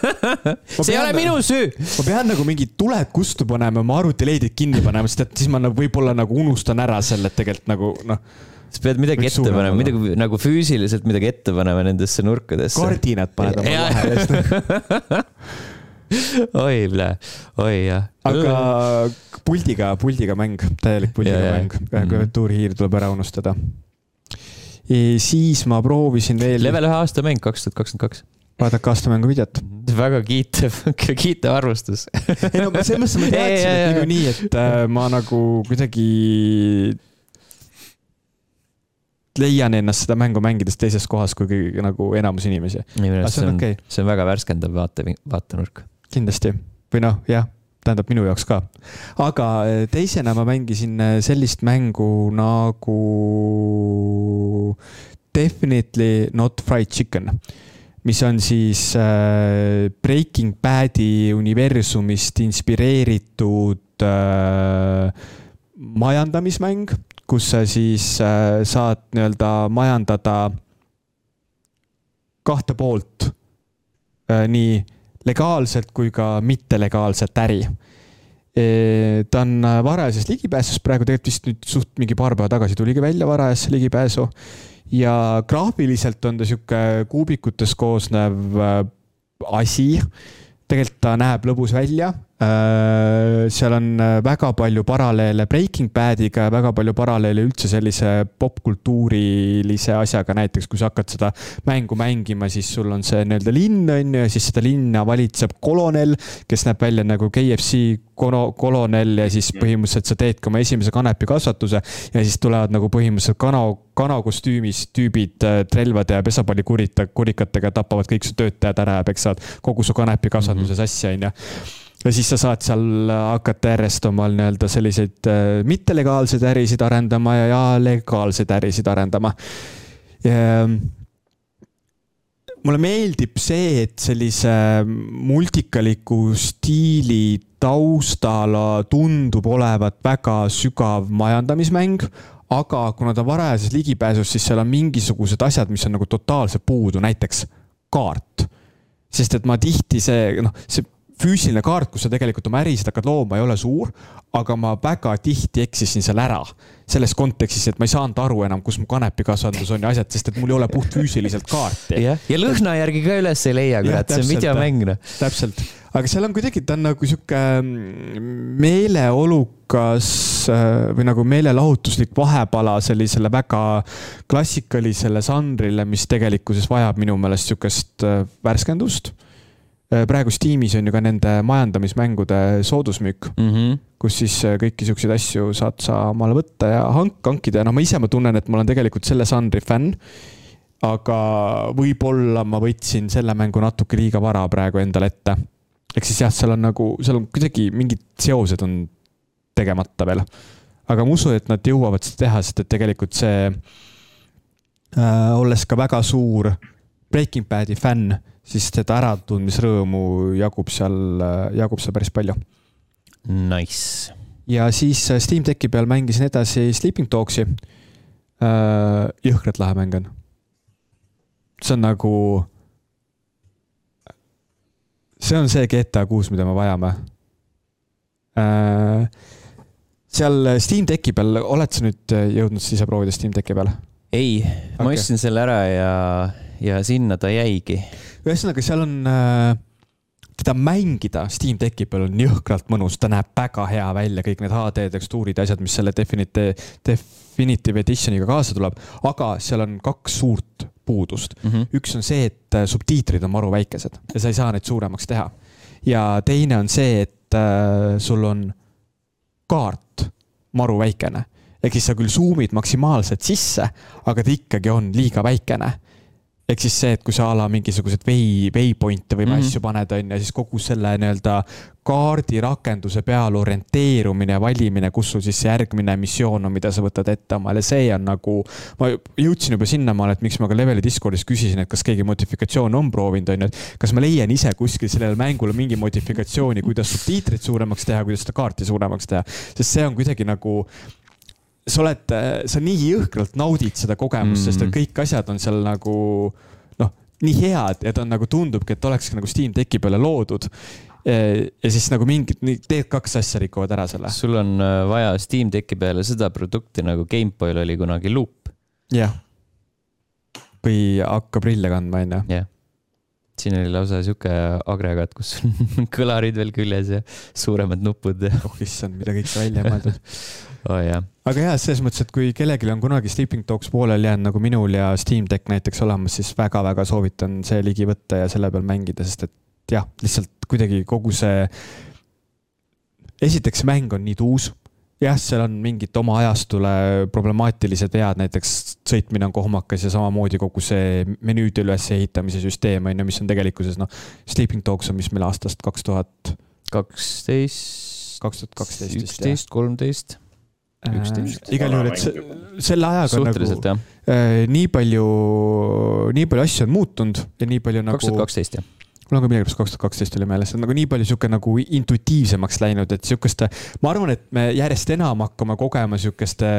(laughs) see ei ole minu süü. ma pean nagu mingid tuled kustu panema, oma arvutileidid kinni panema, sest et siis ma nagu võib-olla nagu unustan ära selle, et tegelikult nagu noh sa pead midagi ette panema, midagi nagu füüsiliselt midagi ette panema nendesse nurkadesse. kardinad paned oma vahele (laughs) oi, oi jah. aga puldiga, puldiga mäng, täielik puldiga ja, mäng, klaviatuurihiir tuleb ära unustada. siis ma proovisin veel. level ühe aasta mäng, kaks tuhat kakskümmend kaks vaadake aastamängu videot. väga kiitev, (laughs) kiitev arvustus ei no selles mõttes ma (laughs) teadsin, et niikuinii, et äh, ma nagu kuidagi leian ennast seda mängu mängides teises kohas kui nagu enamus inimesi. see on, okay. see on väga värskendav vaate, vaatenurk. kindlasti või noh, jah, tähendab minu jaoks ka. aga eh, teisena ma mängisin eh, sellist mängu nagu Definitely not fried chicken mis on siis äh, Breaking Badi universumist inspireeritud majandamismäng, kus sa siis äh, saad nii-öelda majandada kahte poolt, äh, nii legaalselt kui ka mittelegaalset äri. ta on äh, varajases ligipääsus, praegu tegelikult vist nüüd suht mingi paar päeva tagasi tuligi välja varajasse ligipääsu ja graafiliselt on ta sihuke kuubikutest koosnev asi. tegelikult ta näeb lõbus välja seal on äh, väga palju paralleele Breaking Badiga ja väga palju paralleele üldse sellise popkultuurilise asjaga, näiteks kui sa hakkad seda mängu mängima, siis sul on see nii-öelda linn, on ju, ja siis seda linna valitseb kolonel, kes näeb välja nagu KFC kolonel ja siis põhimõtteliselt sa teedki oma esimese kanepikasvatuse ja siis tulevad nagu põhimõtteliselt kana, kanakostüümis tüübid äh, relvade ja pesapallikurita, kurikatega tapavad kõik su töötajad ära ja peksavad kogu su kanepikasvatuse sassi, on ju ja siis sa saad seal hakata järjest omal nii-öelda selliseid äh, mittelegaalseid ärisid arendama ja, ja legaalseid ärisid arendama. mulle meeldib see, et sellise multikaliku stiili taustal tundub olevat väga sügav majandamismäng aga kuna ta on varajases ligipääsus, siis seal on mingisugused asjad, mis on nagu totaalselt puudu, näiteks kaart. sest et ma tihti see, noh, see füüsiline kaart, kus sa tegelikult oma ärisid hakkad looma, ei ole suur, aga ma väga tihti eksisin seal ära. selles kontekstis, et ma ei saanud aru enam, kus mu kanepikasvandus on ja asjad, sest et mul ei ole puhtfüüsiliselt kaarti. jah, ja lõhna järgi ka üles ei leia, kurat, see on videomäng noh. täpselt, aga seal on kuidagi, ta on nagu sihuke mm, meeleolukas äh, või nagu meelelahutuslik vahepala sellisele väga klassikalisele žanrile, mis tegelikkuses vajab minu meelest sihukest äh, värskendust Äh, praegu Steamis on ju ka nende majandamismängude soodusmüük mm, -hmm. kus siis äh, kõiki siukseid asju saad sa omale võtta ja hank-, hankida ja noh, ma ise ma tunnen, et ma olen tegelikult selle žanri fänn. aga võib-olla ma võtsin selle mängu natuke liiga vara praegu endale ette. ehk siis jah, seal on nagu, seal on kuidagi mingid seosed on tegemata veel. aga ma usun, et nad jõuavad seda teha, sest et tegelikult see äh,, olles ka väga suur Breaking Badi fänn siis seda äratundmisrõõmu jagub seal, jagub seal päris palju. Nice. ja siis äh, Steam Decki peal mängisin edasi Sleeping Dogsi. Äh, jõhkralt lahe mäng on. see on nagu. see on see GTA kuus, mida me vajame. Äh, seal Steam Decki peal, oled sa nüüd jõudnud siis ise proovida Steam Decki peal? ei okay., ma ostsin selle ära ja, ja sinna ta jäigi ühesõnaga, seal on äh, teda mängida Steam Decki peal on jõhkralt mõnus, ta näeb väga hea välja, kõik need HD tekstuurid ja asjad, mis selle Definitive, Definitive Editioniga kaasa tuleb, aga seal on kaks suurt puudust mm. -hmm. üks on see, et äh, subtiitrid on maru väikesed ja sa ei saa neid suuremaks teha. ja teine on see, et äh, sul on kaart maru väikene ehk siis sa küll zoom'id maksimaalselt sisse, aga ta ikkagi on liiga väikene ehk siis see, et kui sa a la mingisuguseid way, waypoint'e või mm -hmm. asju paned, on ju, siis kogu selle nii-öelda kaardirakenduse peal orienteerumine ja valimine, kus sul siis see järgmine missioon on, mida sa võtad ette omale, see on nagu. ma jõudsin juba sinnamaale, et miks ma ka Leveli Discordis küsisin, et kas keegi modifikatsioone on proovinud, on ju, et kas ma leian ise kuskil sellele mängule mingi modifikatsiooni, kuidas subtiitreid suuremaks teha, kuidas seda kaarti suuremaks teha, sest see on kuidagi nagu sa oled, sa nii jõhkralt naudid seda kogemust mm., sest et kõik asjad on seal nagu noh, nii head ta on nagu tundubki, et olekski nagu Steam Decki peale loodud. ja siis nagu mingid, need kaks asja rikuvad ära selle. sul on äh, vaja Steam Decki peale seda produkti nagu Gameboy'l oli kunagi Loop. jah. või hakka prille kandma, onju. jah siin oli lausa sihuke agregaat, kus on (laughs) kõlarid veel küljes ja suuremad nupud ja. oh issand, mida kõike välja mõeldud (laughs) oh,. aga jah, selles mõttes, et kui kellelgi on kunagi Sleeping Dogs pooleli jäänud nagu minul ja Steam Deck näiteks olemas, siis väga-väga soovitan see ligi võtta ja selle peal mängida, sest et jah, lihtsalt kuidagi kogu see. esiteks mäng on nii tuus jah, seal on mingid oma ajastule problemaatilised vead, näiteks sõitmine on kohmakas ja samamoodi kogu see menüüde ülesehitamise süsteem on ju, mis on tegelikkuses noh. Sleeping Dogs on, mis meil aastast kaks tuhat. kaksteist. kaks tuhat kaksteist üksteist, kolmteist. Üksteist. igal juhul, et selle ajaga Suhteliselt, nagu äh, nii palju, nii palju asju on muutunud ja nii palju nagu. kaks tuhat kaksteist jah mul on ka millegipärast kaks tuhat kaksteist oli meeles, see on nagu nii palju sihuke nagu intuitiivsemaks läinud, et sihukeste, ma arvan, et me järjest enam hakkame kogema sihukeste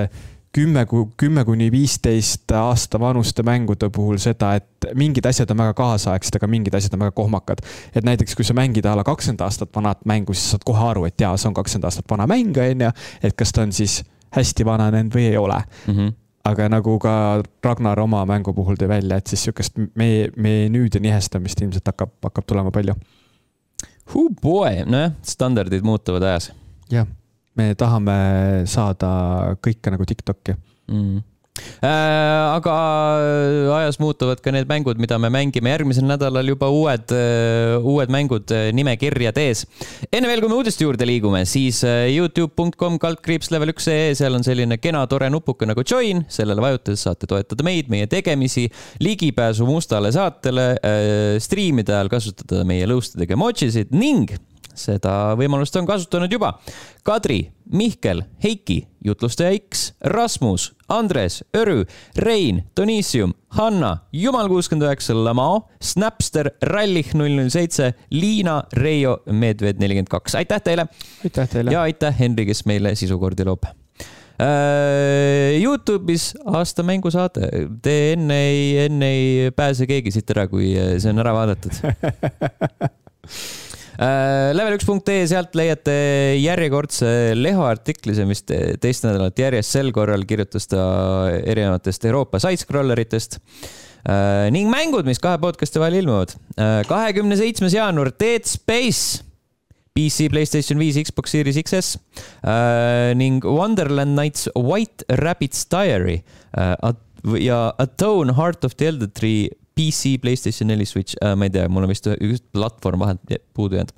kümme, kümme kuni viisteist aasta vanuste mängude puhul seda, et mingid asjad on väga kaasaegsed, aga mingid asjad on väga kohmakad. et näiteks, kui sa mängid a la kakskümmend aastat vanat mängu, siis saad kohe aru, et jaa, see on kakskümmend aastat vana mäng, on ju. et kas ta on siis hästi vananenud või ei ole mm. -hmm aga nagu ka Ragnar oma mängu puhul tõi välja, et siis sihukest me-, menüüde nihestamist ilmselt hakkab, hakkab tulema palju. Oh boy, nojah, standardid muutuvad ajas. jah, me tahame saada kõike nagu Tiktoki mm aga ajas muutuvad ka need mängud, mida me mängime järgmisel nädalal juba uued, äh, uued mängud äh, nimekirjad ees. enne veel, kui me uudiste juurde liigume, siis Youtube.com kaldkriips level üks ee, seal on selline kena tore nupuke nagu join, sellele vajutades saate toetada meid, meie tegemisi, ligipääsu mustale saatele, striimide ajal kasutada meie lõustadega emojisid ning seda võimalust on kasutanud juba Kadri, Mihkel, Heiki, jutlustaja X, Rasmus, Andres, Örü, Rein, Donissium, Hanna, Jumal kuuskümmend üheksa, Lamao, Snapster, Rallih null null seitse, Liina, Reio, Medved nelikümmend kaks, aitäh teile! aitäh teile! ja aitäh, Henri, kes meile sisukordi loob äh, Youtube'is aasta mängusaade, te enne ei, enne ei pääse keegi siit ära, kui see on ära vaadatud (laughs) Level1.ee, sealt leiate järjekordse Leho artikli, see on vist teist nädalat järjest, sel korral kirjutas ta erinevatest Euroopa side-scrolleritest. Ning mängud, mis kahe podcast'i vahel ilmuvad. kahekümne seitsmes jaanuar, Dead Space. PC, Playstation viis, Xbox Series XS äh, ning Wonderland Nights White Rabbit's Diary. Äh, ja Atone Heart of the Elder Tree PC, Playstation neli, Switch äh,, ma ei tea, mul on vist üks platvorm vahelt puudu jäänud.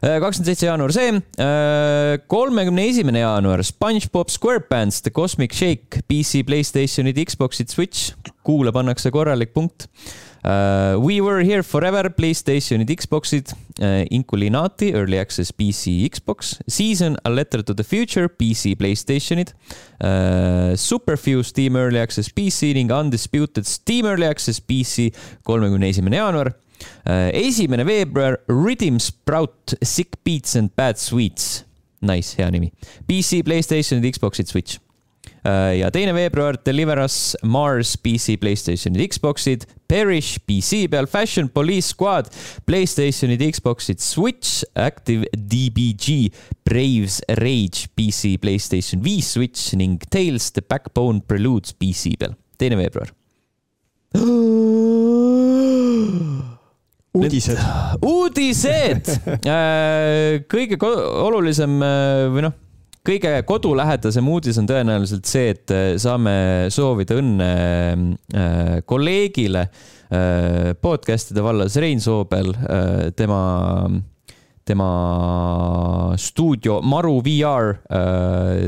Äh, kakskümmend seitse jaanuar see, äh, kolmekümne esimene jaanuar SpongeBob SquarePants The Cosmic Shake PC, Playstationid, Xboxid, Switch, kuule pannakse korralik punkt We Were Here Forever, Playstationid, Xboxid uh,, Inculinati, Early Access PC, Xbox, Season, A Letter to the Future, PC, Playstationid uh,, Superfuse, Steam Early Access PC ning Undisputed Steam Early Access PC, kolmekümne esimene jaanuar uh,. esimene veebruar, Rhythm Sprout, Sick Beats and Bad Sweets. Nice, hea nimi. PC, Playstationid, Xboxid, Switch ja teine veebruar Deliver Us, Mars, PC, Playstationid, Xboxid, Perish PC peal, Fashion Police Squad, Playstationid, Xboxid, Switch, Active DBG, Braves Rage PC, Playstation viis, Switch ning Tales The Backbone Preludes PC peal, teine veebruar. (gasps) Uudised. uudised! (laughs) Äh, kõige olulisem äh, või noh kõige kodulähedasem uudis on tõenäoliselt see, et äh, saame soovida õnne äh, kolleegile äh, podcast'ide vallas Rein Soobel, tema, tema stuudio Maru VR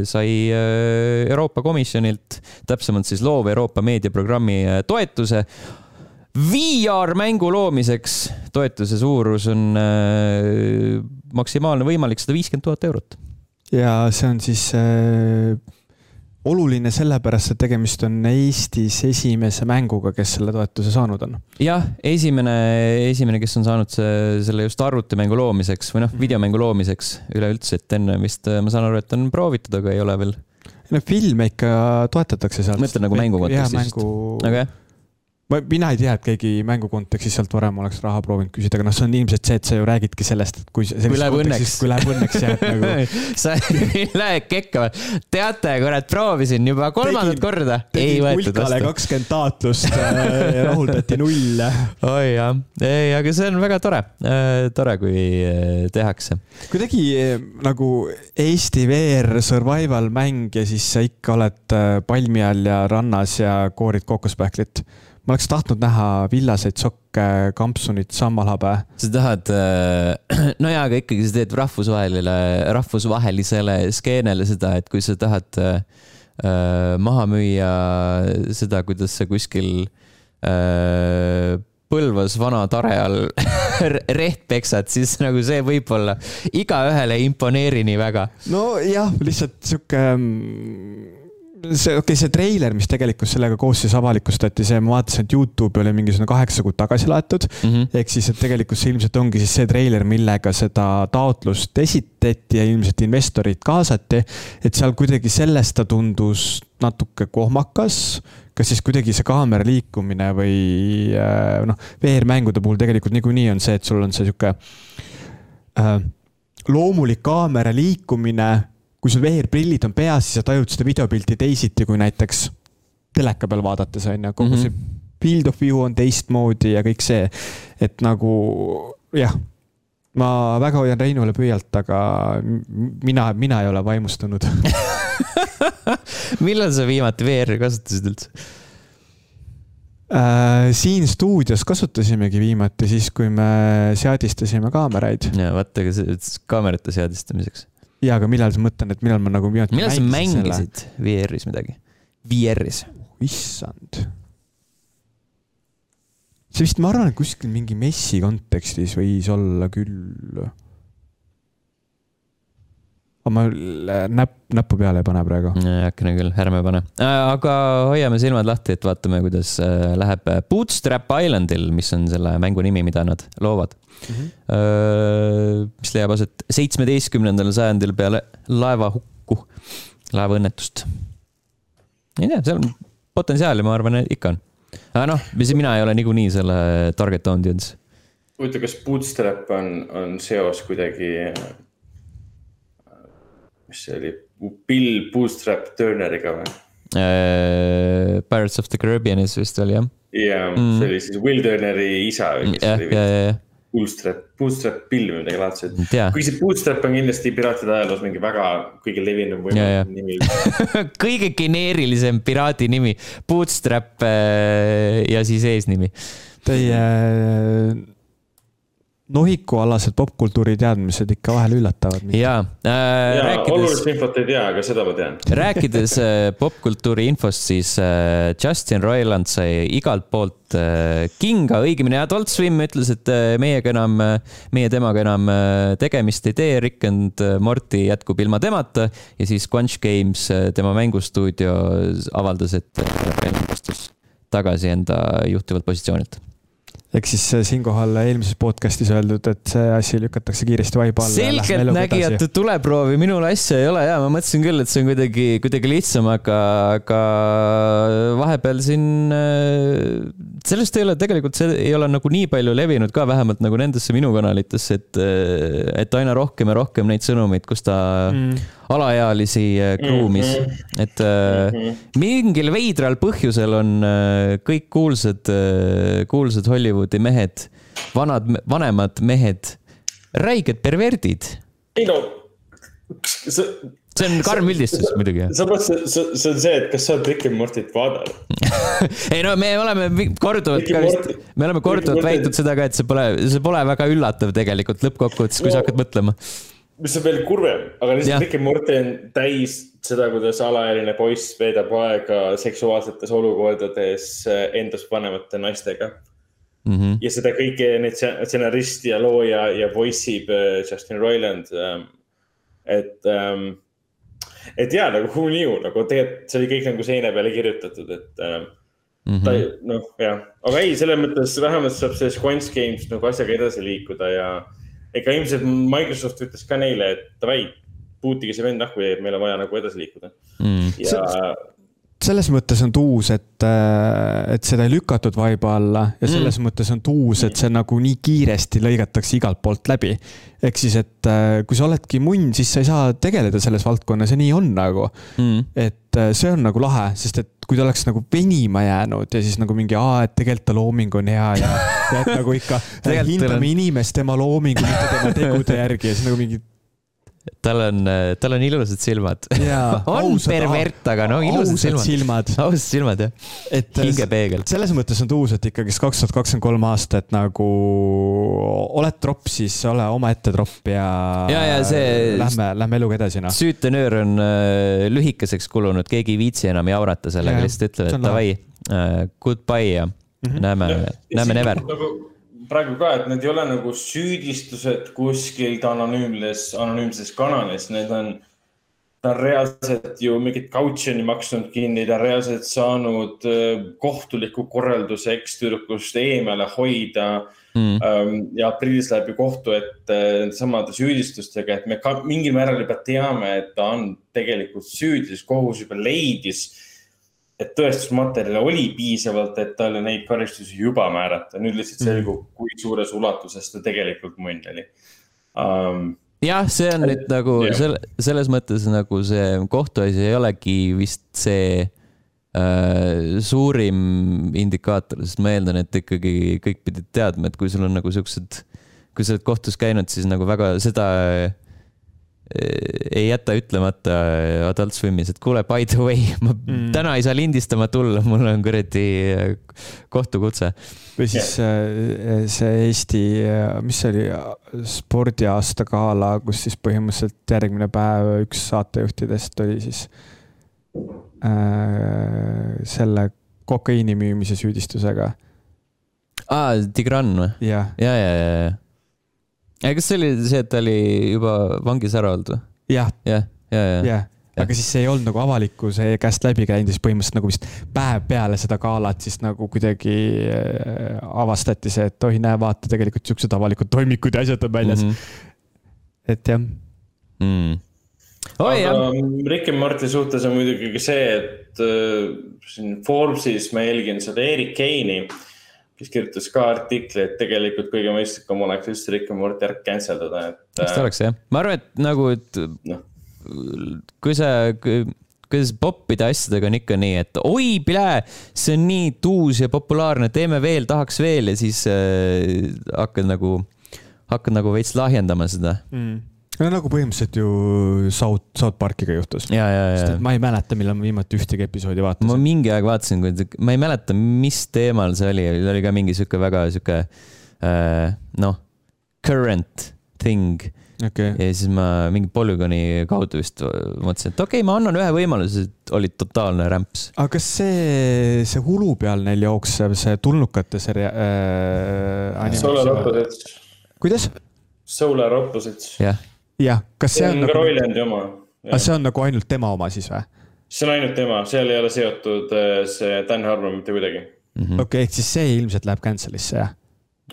sai Euroopa Komisjonilt, täpsemalt siis loov Euroopa meediaprogrammi toetuse. VR-mängu loomiseks toetuse suurus on äh, maksimaalne võimalik sada viiskümmend tuhat eurot ja see on siis äh, oluline sellepärast, et tegemist on Eestis esimese mänguga, kes selle toetuse saanud on. jah, esimene, esimene, kes on saanud see, selle just arvutimängu loomiseks või noh, mhm. videomängu loomiseks üleüldse, et enne vist ma saan aru, et on proovitud, aga ei ole veel. no filme ikka toetatakse sealt. mõtled nagu mängu kontekstis? aga jah ma, mina ei tea, et keegi mängu kontekstis sealt varem oleks raha proovinud küsida, aga noh, see on ilmselt see, et sa ju räägidki sellest, et kui. kui läheb õnneks. kui läheb õnneks jah, et nagu. (laughs) sa lähed kekka, teate, kurat, proovisin juba kolmandat tegin, korda. ei võetud vastu. kakskümmend taotlust ja rahuldati null. (laughs) oi jah, ei, aga see on väga tore, äh, tore, kui äh, tehakse. kuidagi äh, nagu Eesti VR survival mäng ja siis sa ikka oled palmi all ja rannas ja koorid kookospähklit ma oleks tahtnud näha villaseid sokke, kampsunit, sammalhabe. sa tahad, äh, (clears throat) no jaa, aga ikkagi sa teed rahvusvahelisele, rahvusvahelisele skeenele seda, et kui sa tahad äh, äh maha müüa seda, kuidas sa kuskil Põlvas vana tare all (laughs) reht peksad, siis nagu see võib-olla igaühele ei imponeeri nii väga. nojah, lihtsalt sihuke mm, see, okei okay,, see treiler, mis tegelikult sellega koos siis avalikustati, see ma vaatasin, et Youtube'i oli mingisugune kaheksa kuud tagasi laetud mm -hmm.. ehk siis, et tegelikult see ilmselt ongi siis see treiler, millega seda taotlust esitati ja ilmselt investorid kaasati. et seal kuidagi sellest ta tundus natuke kohmakas kas siis kuidagi see kaamera liikumine või äh, noh, VR-mängude puhul tegelikult niikuinii on see, et sul on see sihuke äh, loomulik kaamera liikumine kui sul VR-prillid on peas, siis sa tajud seda videopilti teisiti kui näiteks teleka peal vaadates on ju, kogu mm -hmm. see field of view on teistmoodi ja kõik see, et nagu jah, ma väga hoian Reinule pöialt, aga mina, mina ei ole vaimustunud (laughs) millal sa viimati VR-i kasutasid üldse? Äh, siin stuudios kasutasimegi viimati siis, kui me seadistasime kaameraid. ja vaata, aga see kaamerate seadistamiseks jaa, aga millal sa mõtlen, et millal ma nagu viimati millal sa mängisid VR-is midagi? VR-is? issand. see vist, ma arvan, et kuskil mingi messi kontekstis võis olla küll. Ma näpp, näppu peale ei pane praegu. äkki küll, ärme pane. Äh, aga hoiame silmad lahti, et vaatame, kuidas äh, läheb Bootstrap Islandil, mis on selle mängu nimi, mida nad loovad mm. -hmm. mis leiab aset seitsmeteistkümnendal sajandil peale laevahukku, laevaõnnetust. ei tea, seal on potentsiaali, ma arvan, ikka on. aga noh, mina ei ole niikuinii selle target audience huvitav, kas Bootstrap on, on seos kuidagi, mis see oli, Bill Bootstrap Turneriga või? Äh, Pirates of the Caribbeanis vist oli jah. jaa mm., see oli siis Will Turneri isa või kes ja, oli ja, ja, ja. Bootstrap, Bootstrap Bill või midagi laadset. Tea. kuigi see Bootstrap on kindlasti piraatide ajaloos mingi väga kõige levinum Ja, ja. võimalik nimi. (laughs) kõige geneerilisem piraadi nimi, Bootstrap äh, ja siis eesnimi. Teie äh, nohikualased popkultuuri teadmised ikka vahel üllatavad mind. ja äh, ja rääkides olulist infot ei tea, aga seda ma tean. (laughs) rääkides äh, popkultuuri infost, siis äh, Justin Roiland sai igalt poolt äh, kinga, õigemini Adult Swim ütles, et äh, meiega enam, meie temaga enam äh, tegemist ei tee, Rick and Morty jätkub ilma temata ja siis Quanch Games, tema mängustuudio avaldas, et äh, astus tagasi enda juhtivalt positsioonilt. Ehk siis äh, siinkohal eelmises podcast'is öeldud, et see asi lükatakse kiiresti vaiba alla. selgeltnägijate tuleproovi minul asja ei ole ja ma mõtlesin küll, et see on kuidagi, kuidagi lihtsam, aga, aga vahepeal siin äh, sellest ei ole tegelikult, see ei ole nagu nii palju levinud ka vähemalt nagu nendesse minu kanalitesse, et, et aina rohkem ja rohkem neid sõnumeid, kus ta mm. alaealisi äh, kruumis mm, -hmm. et äh, mingil veidral põhjusel on äh, kõik kuulsad, kuulsad Hollywoodi mehed, vanad, vanemad mehed räiged perverdid. ei no, see, see on karm üldistus muidugi. sa mõtlesid, see, see on see, et kas sa oled Rick and Mortyt vaadanud? (laughs) ei no me oleme korduvalt Ricky ka vist me oleme korduvalt väitnud seda ka, et see pole, see pole väga üllatav tegelikult lõppkokkuvõttes, kui sa No. hakkad mõtlema. mis on veel kurvem, aga lihtsalt Rick and Morty on täis seda, kuidas alaealine poiss veedab aega seksuaalsetes olukordades eh, endast vanemate naistega. Mm -hmm. ja seda kõike, stse- stsenarist ja looja ja voice ib äh, Justin Roiland. et, et jaa, nagu who knew, nagu tegelikult see oli kõik nagu seina peale kirjutatud, et ähm, Mhm. ta ei, noh, jah, aga ei, selles mõttes vähemalt saab see Squanch Games nagu asjaga edasi liikuda ja ega ilmselt Microsoft ütles ka neile, et davai, puutige see vend nahku ja meil on vaja nagu edasi liikuda Mm. ja selles mõttes on tuus, et, et seda ei lükatud vaiba alla ja selles mm. mõttes on tuus, et see nagu nii kiiresti lõigatakse igalt poolt läbi. ehk siis, et äh, kui sa oledki munn, siis sa ei saa tegeleda selles valdkonnas ja nii on nagu. Mm. et äh, see on nagu lahe, sest et kui ta oleks nagu venima jäänud ja siis nagu mingi, aa, et tegelikult ta looming on hea ja, ja et nagu ikka (laughs) hindame on- inimest tema loomingu, mitte tema tegude järgi ja siis nagu mingi. Tal on, tal on ilusad silmad. (laughs) on ausad- pervert, aga no ilusad silmad. silmad. ausad silmad jah, et äh, hingepeegel. selles mõttes on tuus, et ikkagist kaks tuhat kakskümmend kolm aastat nagu oled tropp, siis ole omaette tropp ja. Ja, ja see- Lähme, lähme eluga edasi noh. süütenöör on äh, lühikeseks kulunud, keegi ei viitsi enam jaurata sellega, Jah, lihtsalt ütleb, see et davai äh,, goodbye ja mm -hmm. näeme, näeme never. nagu praegu ka, et need ei ole nagu süüdistused kuskilt anonüümses, anonüümses kanalis, need on, ta on reaalselt ju mingit kautsjoni maksnud kinni, ta on reaalselt saanud äh, kohtuliku korralduse ekstüdrukust eemale hoida Mm. mm.. ja aprillis läheb ju kohtu ette samade süüdistustega, et me ka mingil määral juba teame, et ta on tegelikult süüdi, sest kohus juba leidis et tõestusmaterjale oli piisavalt, et talle neid karistusi juba määrata, nüüd lihtsalt selgub, kui suures ulatuses ta tegelikult munn oli. Um,. jah, see on nüüd nagu selle, selles mõttes nagu see kohtuasi ei olegi vist see äh, suurim indikaator, sest ma eeldan, et ikkagi kõik pidid teadma, et kui sul on nagu siuksed, kui sa oled kohtus käinud, siis nagu väga seda äh, ei jäta ütlemata Adult Swimis, et kuule, by the way, ma mm. täna ei saa lindistama tulla, mul on kuradi äh, kohtukutse. või siis äh, see Eesti, mis see oli, spordiaasta gala, kus siis põhimõtteliselt järgmine päev üks saatejuhtidest oli siis äh, selle kokaiini müümise süüdistusega. aa, Tigran või? jah, ja, ja, ja, ja. Kas see oli see, et ta oli juba vangis ära olnud või? jah, jah, ja, ja, ja. jah, aga siis see ei olnud nagu avalikkuse käest läbi käinud ja siis põhimõtteliselt nagu vist päev peale seda galat siis nagu kuidagi äh, avastati see, et oi, näe, vaata, tegelikult siuksed avalikud toimikud ja asjad on väljas mm. -hmm. et jah, mm.. oi jah, aga Rick and Morty suhtes on muidugi ka see, et äh, siin Forbesis ma jälgin seda Erik Keini kes kirjutas ka artikli, et tegelikult kõige mõistlikum oleks üldse Rick and Morty ära cancel dada, et. eks ta oleks jah, ma arvan, et nagu, et no. kui sa, kuidas poppide asjadega on ikka nii, et oi, see on nii tuus ja populaarne, teeme veel, tahaks veel ja siis äh, hakkad nagu, hakkad nagu veits lahjendama seda mm no nagu põhimõtteliselt ju South, South Parkiga juhtus. ja, ja, ja. ma ei mäleta, millal ma viimati ühtegi episoodi vaatasin. ma mingi aeg vaatasin, ma ei mäleta, mis teemal see oli, oli ka mingi sihuke väga sihuke äh, noh, current thing okay.. ja siis ma mingi polügooni kaudu vist mõtlesin, et okei okay,, ma annan ühe võimaluse, oli totaalne rämps. aga kas see, see Hulu peal neil jooksev, see tulnukate seria- äh,? Solar Opposites. kuidas? Solar Opposites. jah jah, kas see on, on nagu... Roilandi oma. aga see on nagu ainult tema oma siis või? see on ainult tema, seal ei ole seotud äh, see Dan Harmon mitte kuidagi -hmm.. okei ehk siis see ilmselt läheb cancel'isse, jah?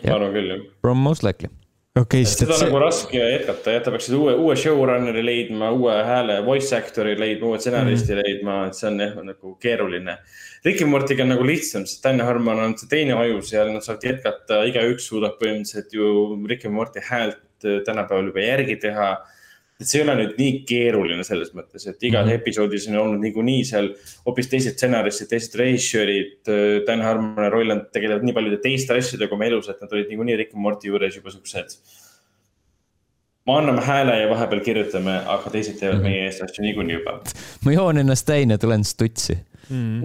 ma arvan küll, jah. From most likely okay,. seda on see... nagu raske jätkata, jah, ta peaks uue, uue showrunner'i leidma, uue hääle, voice actor'i leidma, uue stsenaristi mm -hmm. leidma, et see on jah, nagu keeruline. Ricky Mortiga on nagu lihtsam, sest Dan Harmon on see teine aju seal, nad saavad jätkata, igaüks suudab põhimõtteliselt ju Ricky Morti häält tänapäeval juba järgi teha. et see ei ole nüüd nii keeruline selles mõttes, et igas mm -hmm. episoodis on olnud niikuinii seal hoopis teised stsenaristid, teised režissöörid. Äh, Dan Harmon ja Roiland tegelevad nii paljude teiste asjadega oma elus, et nad olid niikuinii Rick and Morty juures juba siuksed me anname hääle ja vahepeal kirjutame, aga teised teevad mm -hmm. meie eest asju niikuinii juba. ma joon ennast täis ja tulen stutsi mm..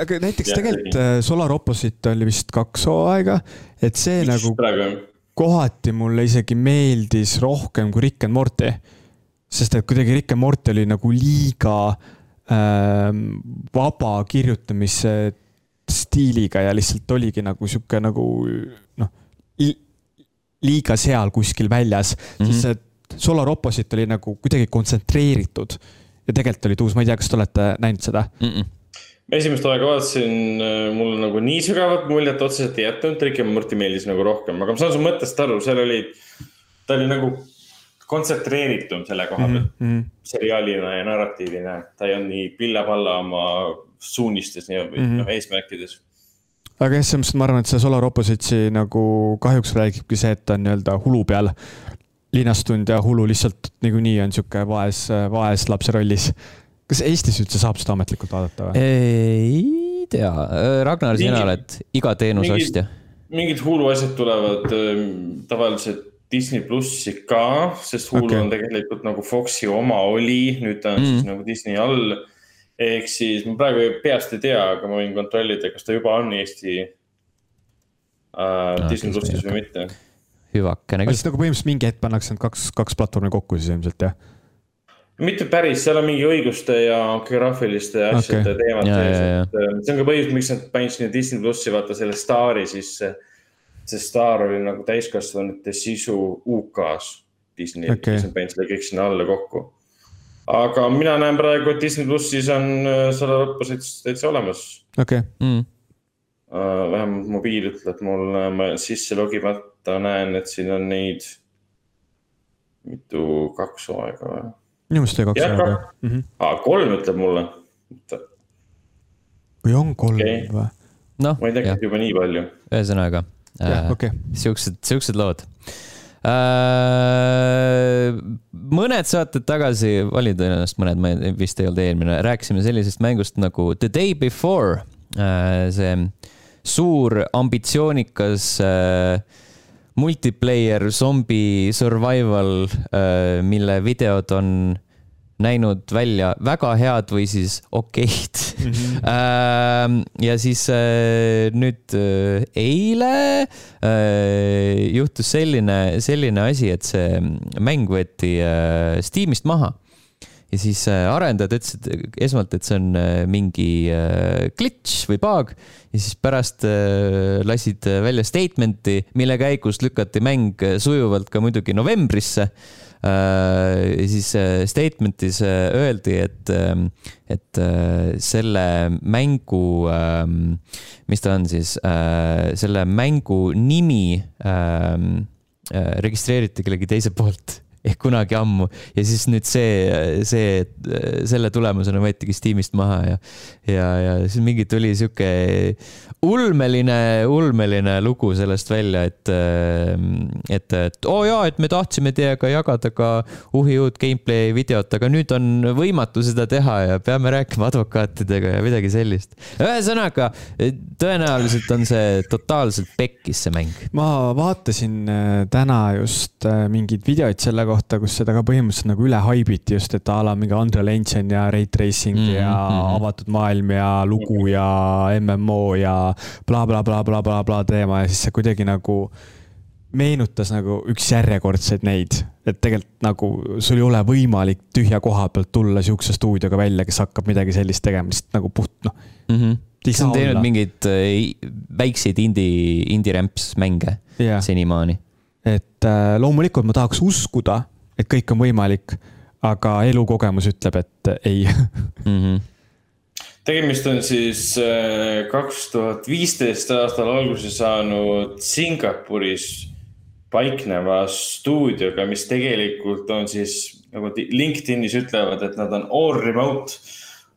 aga näiteks ja, tegelikult äh, Solar Opposite oli vist kaks hooaega, et see Miks nagu. praegu kohati mulle isegi meeldis rohkem kui Rick and Morty. sest et kuidagi Rick and Morty oli nagu liiga äh, vaba kirjutamise stiiliga ja lihtsalt oligi nagu sihuke nagu noh, liiga seal kuskil väljas mm, -hmm. siis see Solar Opposite oli nagu kuidagi kontsentreeritud ja tegelikult oli tuus, ma ei tea, kas te olete näinud seda mm? -mm esimest aega vaatasin, äh, mul nagu nii sügavat muljet otseselt ei jätnud, Rick ja Morty meeldis nagu rohkem, aga ma saan su mõttest aru, seal oli, ta oli nagu kontsentreeritum selle koha pealt mm -hmm. seriaalina ja narratiivina, ta ei olnud nii pilla-palla oma suunistes ja mm -hmm. noh eesmärkides. aga jah, selles mõttes ma arvan, et see Solar Opposite'i nagu kahjuks räägibki see, et ta on nii-öelda hulu peal linastunud ja Hulu lihtsalt niikuinii on sihuke vaes, vaes lapse rollis kas Eestis üldse saab seda ametlikult vaadata või? ei tea, Ragnar, sina oled iga teenuse ostja. mingid Hulu asjad tulevad äh, tavaliselt Disney plussi ka, sest Hulu okay. on tegelikult nagu Foxi oma oli, nüüd ta on mm. siis nagu Disney all. ehk siis ma praegu peast ei tea, aga ma võin kontrollida, kas ta juba on Eesti äh, no, Disney plussis või mitte. hüvakene küll. nagu põhimõtteliselt mingi hetk pannakse need kaks, kaks platvormi kokku siis ilmselt jah mitte päris, seal on mingi õiguste ja geograafiliste asjade okay. teemad sees, et äh, see on ka põhjus, miks nad panid sinna Disney plussi vaata selle staari sisse. see staar oli nagu täiskasvanute sisu UK-s Disney okay., siis nad panid selle kõik sinna alla kokku. aga mina näen praegu, et Disney plussis on äh, selle lõpus täitsa olemas. okei okay. mm.. Uh, vähemalt mobiil ütleb mulle, ma sisse logimata näen, et siin on neid mitu, kaks hooaega või minu meelest oli kaks aega mm. -hmm. aa, kolm ütleb mulle. või on kolm okay. või? noh. ma ei tea, kas juba nii palju. ühesõnaga äh,, okay. siuksed, siuksed lood äh,. mõned saated tagasi, oli tõenäoliselt mõned, ma vist ei olnud eelmine, rääkisime sellisest mängust nagu The Day Before äh,. see suur ambitsioonikas äh, multiplayer zombi survival, äh, mille videod on näinud välja väga head või siis okeid mm. -hmm. ja siis äh, nüüd eile juhtus selline, selline asi, et see mäng võeti Steamist maha ja siis äh, arendajad ütlesid esmalt, et see on äh, mingi äh, glitch või bug ja siis pärast lasid välja statement'i, mille käigus lükati mäng sujuvalt ka muidugi novembrisse. Ja siis statement'is öeldi, et, ähm, et selle mängu, ähm, mis ta on siis, selle mängu nimi ähm, registreeriti kellegi teise poolt (laughs) ehk kunagi ammu. Ja siis nüüd see, see, selle tulemusena võetigi Steamist maha ja, ja, ja siis mingi tuli sihuke ulmeline, ulmeline lugu sellest välja, et, et, et oo oh jaa, et me tahtsime teiega jagada ka uhi uut gameplay videot, aga nüüd on võimatu seda teha ja peame rääkima advokaatidega ja midagi sellist. ühesõnaga, tõenäoliselt on see totaalselt pekkis, see mäng. ma vaatasin äh, täna just äh, mingeid videoid selle kohta, kus seda ka põhimõtteliselt nagu üle haibiti just, et a la mingi Unreal Engine ja Ray Tracing mm -hmm. ja mhm. avatud maailm ja lugu ja MMO ja blablabla bla, bla, bla, bla teema ja siis see kuidagi nagu meenutas nagu üks järjekordseid neid, et tegelikult nagu sul ei ole võimalik tühja koha pealt tulla sihukese stuudioga välja, kes hakkab midagi sellist tegema, lihtsalt nagu puht noh mm -hmm kes on teinud mingeid äh, väikseid indie, indie-rämps mänge yeah. senimaani. et äh, loomulikult ma tahaks uskuda, et kõik on võimalik, aga elukogemus ütleb, et ei mm. -hmm. Tegemist on siis äh, kaks tuhat viisteist aastal alguse saanud Singapuris paikneva stuudioga, mis tegelikult on siis nagu LinkedInis ütlevad, et nad on all remote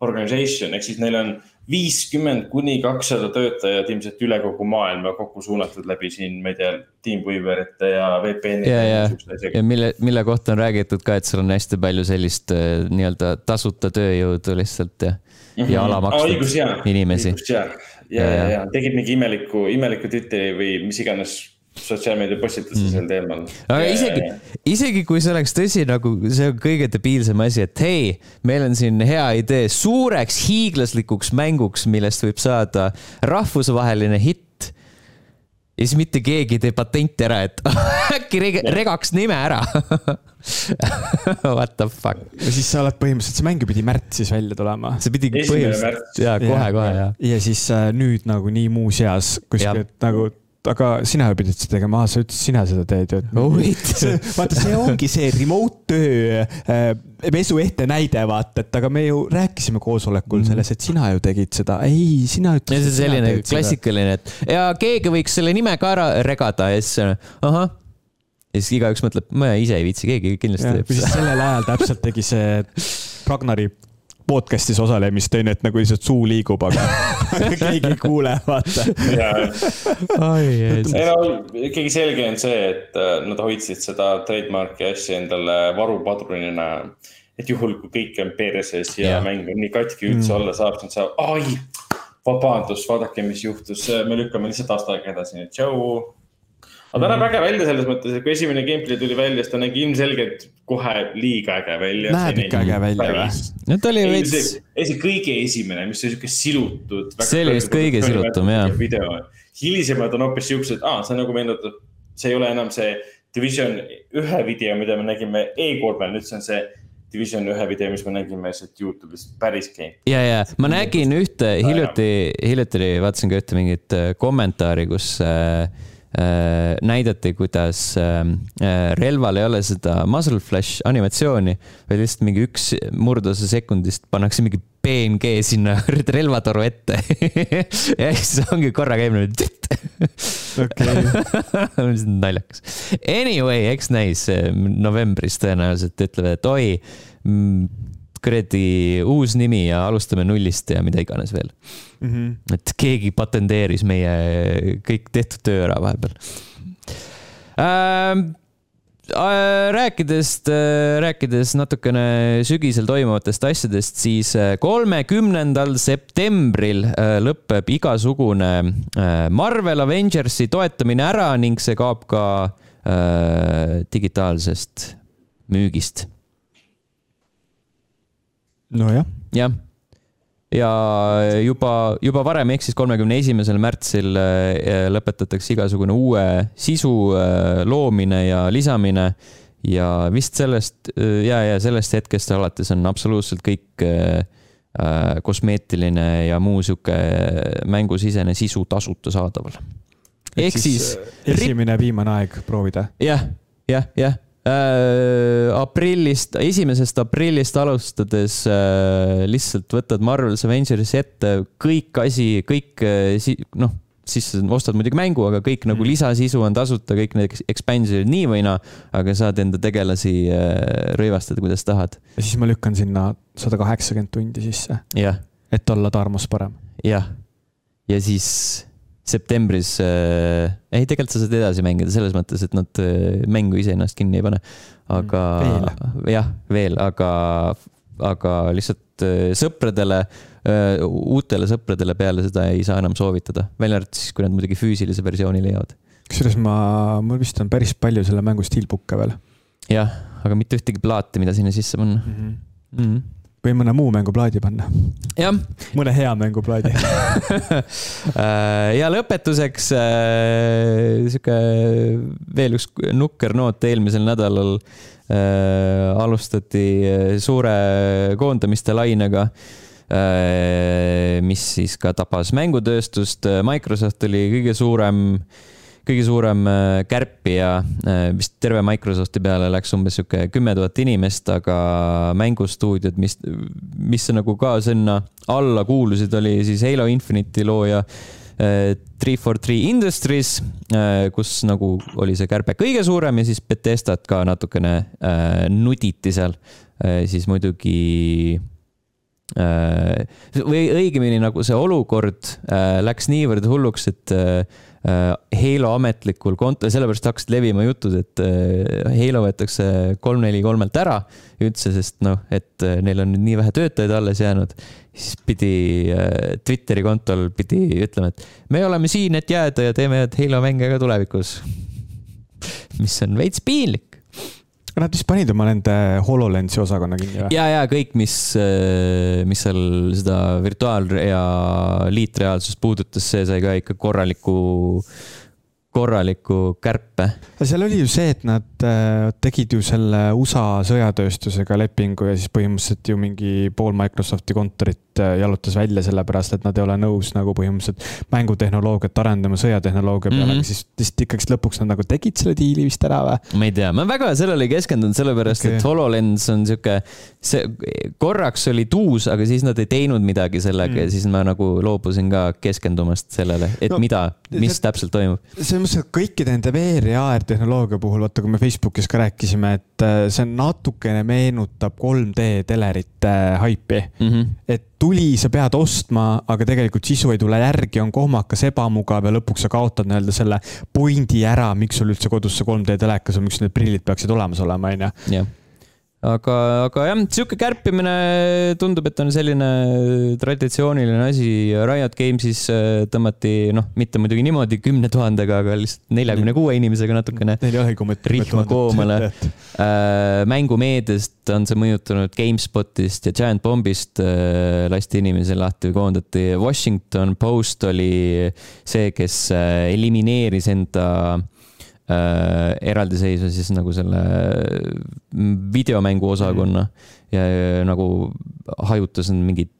organization ehk siis neil on viiskümmend kuni kakssada töötajat ilmselt üle kogu maailma kokku suunatud läbi siin, ma ei tea, Teamweaverite ja VPN-ide. ja, ja, ja mille, mille kohta on räägitud ka, et seal on hästi palju sellist äh, nii-öelda tasuta tööjõudu lihtsalt ja. Ja alamakstud oh, inimesi. ja, ja, ja, ja tegid mingi imeliku, imeliku Twitteri või mis iganes sotsiaalmeedia postituse mm. sel teemal. aga ja, isegi, isegi kui see oleks tõsi, nagu see on kõige debiilsem asi, et hei, meil on siin hea idee suureks hiiglaslikuks mänguks, millest võib saada rahvusvaheline hitt. Ja siis mitte keegi ei tee patenti ära, et (laughs) äkki reg regaks nime ära (laughs) What the fuck. ja siis sa oled põhimõtteliselt, see mäng ju pidi märtsis välja tulema. see pidi põhimõtteliselt, jaa, kohe-kohe, jaa. ja siis äh, nüüd nagu nii muuseas kuskilt nagu aga sina ju pidid seda tegema, sa ütlesid, sina seda teed ju. (laughs) vaata, see ongi see remote töö äh, pesu ette näide, vaata, et aga me ju rääkisime koosolekul mm. selles, et sina ju tegid seda. ei, sina ütlesid. see on selline klassikaline, et ja keegi võiks selle nime ka ära regada ja siis ahah ja siis igaüks mõtleb, ma ise ei viitsi, keegi kindlasti teeb seda. sellel ajal täpselt tegi see (laughs) Ragnari podcast'is osalemist, onju, et nagu lihtsalt suu liigub, aga (laughs) (laughs) keegi ei kuule, vaata. ei no ikkagi selge on see, et äh, nad hoidsid seda trademark'i asja endale varupadrunina. et juhul, kui kõik on perses ja yeah. mäng on nii katki üldse mm. olla saab, siis nad saavad, ai, vabandust, vaadake, mis juhtus, me lükkame lihtsalt aasta aega edasi, nii et tšau aga ta näeb äge välja selles mõttes, et kui esimene gameplay tuli välja, siis ta nägi ilmselgelt kohe liiga äge välja. näeb ikka äge välja või? no ta oli veits. see kõige esimene, mis oli sihuke silutud. see oli vist kõige silutum jah. hilisemad on hoopis siuksed, aa, see nagu meenutab, see ei ole enam see Division ühe video, mida me nägime E3-l, nüüd see on see Division ühe video, mis me nägime lihtsalt Youtube'is, päris game. ja, ja ma nägin ühte hiljuti, hiljuti vaatasin ka ühte mingit äh, kommentaari, kus Äh, näidati, kuidas ähm, äh, relval ei ole seda muzzle flash animatsiooni, vaid lihtsalt mingi üks murdosa sekundist pannakse mingi PNG sinna (laughs) relvatoru ette (laughs) ja siis ongi korra käib niimoodi. (laughs) naljakas. Anyway, eks näis novembris tõenäoliselt ütlevad, et oi mm, kuradi uus nimi ja alustame nullist ja mida iganes veel mm. -hmm. et keegi patenteeris meie kõik tehtud töö ära vahepeal ähm, äh,. rääkides äh,, rääkides natukene sügisel toimuvatest asjadest, siis äh, kolmekümnendal septembril lõpeb igasugune Marvel Avengersi toetamine ära ning see kaob ka digitaalsest müügist nojah. jah, ja juba, juba varem, ehk siis kolmekümne esimesel märtsil äh, lõpetatakse igasugune uue sisu äh, loomine ja lisamine. ja vist sellest äh, ja, ja sellest hetkest alates on absoluutselt kõik kosmeetiline ja muu sihuke mängusisene sisu tasuta saadaval. ehk siis. esimene viimane aeg proovida. jah, jah, jah äh, aprillist, esimesest aprillist alustades äh, lihtsalt võtad Marvel's Avengersi ette kõik asi, kõik äh, noh, siis ostad muidugi mängu, aga kõik nagu mm. lisasisu on tasuta, kõik need expansion'id nii või naa, aga saad enda tegelasi äh, rõivastada, kuidas tahad. ja siis ma lükkan sinna sada kaheksakümmend tundi sisse. et olla Tarmos parem. jah, ja siis septembris äh,, ei, tegelikult sa saad edasi mängida selles mõttes, et nad äh, mängu ise ennast kinni ei pane. aga mm, jah, veel, aga, aga lihtsalt äh, sõpradele äh,, uutele sõpradele peale seda ei saa enam soovitada, välja arvatud siis, kui nad muidugi füüsilise versiooni leiavad. kusjuures ma, mul vist on päris palju selle mängu steelbook'e veel. jah, aga mitte ühtegi plaati, mida sinna sisse panna mm. -hmm. Mm -hmm või mõne muu mängu plaadi panna. mõne hea mängu plaadi (laughs) äh, ja lõpetuseks äh, sihuke veel üks nukker noot eelmisel nädalal äh, alustati äh, suure koondamiste lainega äh, mis siis ka tapas mängutööstust. Microsoft oli kõige suurem äh, kõige suurem äh, kärpija, äh, vist terve Microsofti peale läks umbes sihuke kümme tuhat inimest, aga mängustuudiod, mis, mis nagu ka sinna alla kuulusid, oli siis Halo Infinite'i looja äh, Three for Three Industries, kus nagu oli see kärbe kõige suurem ja siis Betestat ka natukene nuditi seal, siis muidugi või õigemini nagu see olukord läks niivõrd hulluks, et Äh, Halo ametlikul kontol, sellepärast hakkasid levima jutud, et äh, Halo võetakse kolm neli kolmelt ära üldse, sest noh, et äh, neil on nüüd nii vähe töötajaid alles jäänud. siis pidi Twitteri kontol pidi ütlema, et me oleme siin, et jääda ja teeme Halo mänge ka tulevikus. (laughs) mis on veits piinlik nad vist panid oma nende HoloLensi osakonna kinni või? ja, ja kõik, mis, äh, mis seal seda virtuaal- ja liitreaalsust puudutas, see sai ka ikka korraliku korraliku kärpe. seal oli ju see, et nad äh, tegid ju selle USA sõjatööstusega lepingu ja siis põhimõtteliselt ju mingi pool Microsofti kontorit äh, jalutas välja sellepärast, et nad ei ole nõus nagu põhimõtteliselt mängutehnoloogiat arendama sõjatehnoloogia peale mm, -hmm. aga siis vist ikkagi lõpuks nad nagu tegid selle diili vist ära või? ma ei tea, ma väga sellele ei keskendunud, sellepärast okay. et HoloLens on sihuke, see korraks oli tuus, aga siis nad ei teinud midagi sellega mm. ja siis ma nagu loobusin ka keskendumast sellele, et no, mida, mis see, täpselt toimub. selles mõttes, et kõikide nende VR ja AR tehnoloogia puhul, vaata, kui me Facebookis ka rääkisime, et äh, see natukene meenutab 3D telerite äh, haipi mm. -hmm. et tuli, sa pead ostma, aga tegelikult sisu ei tule järgi, on kohmakas, ebamugav ja lõpuks sa kaotad nii-öelda selle pointi ära, miks sul üldse kodus see 3D telekas on, miks need prillid peaksid olemas olema, onju aga, aga jah, sihuke kärpimine tundub, et on selline traditsiooniline asi. Riot Games'is äh, tõmmati, noh, mitte muidugi niimoodi kümne tuhandega, aga lihtsalt neljakümne kuue inimesega natukene rihma koomale. (laughs) Äh, mängumeediast on see mõjutanud GameSpotist ja Giant Bombist äh, lasti inimesi lahti, koondati. Washington Post oli see, kes elimineeris enda äh, eraldiseisva siis nagu selle mm, videomängu osakonna ja, ja nagu hajutas mingid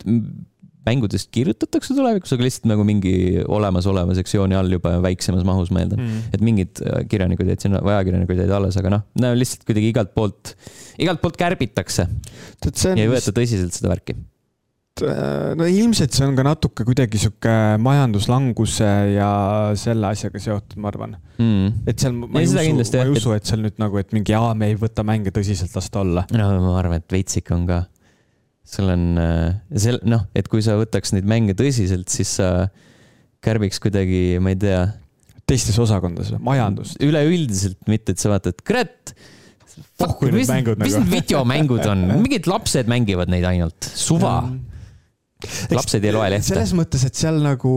mängudest kirjutatakse tulevikus, aga lihtsalt nagu mingi olemasoleva sektsiooni all juba väiksemas mahus, ma eeldan. Mm.. et mingid äh, kirjanikud jäid sinna või ajakirjanikud jäid alles, aga noh, no lihtsalt kuidagi igalt poolt, igalt poolt kärbitakse. ja ei võeta tõsiselt seda värki. Äh, no ilmselt see on ka natuke kuidagi sihuke majanduslanguse ja selle asjaga seotud, ma arvan mm.. et seal ma ei, ei usu, ma ei usu, et seal nüüd nagu, et mingi, aa, me ei võta mänge tõsiselt, las ta olla. no ma arvan, et veits ikka on ka. seal on, äh, seal noh, et kui sa võtaks neid mänge tõsiselt, siis sa kärbiks kuidagi, ma ei tea. teistes osakondades, majandust. üleüldiselt, mitte et sa vaatad, kurat Fuck, mis, mis need videomängud on, (laughs) mingid lapsed mängivad neid ainult, suva mm lapsed ei loe lehte. selles mõttes, et seal nagu,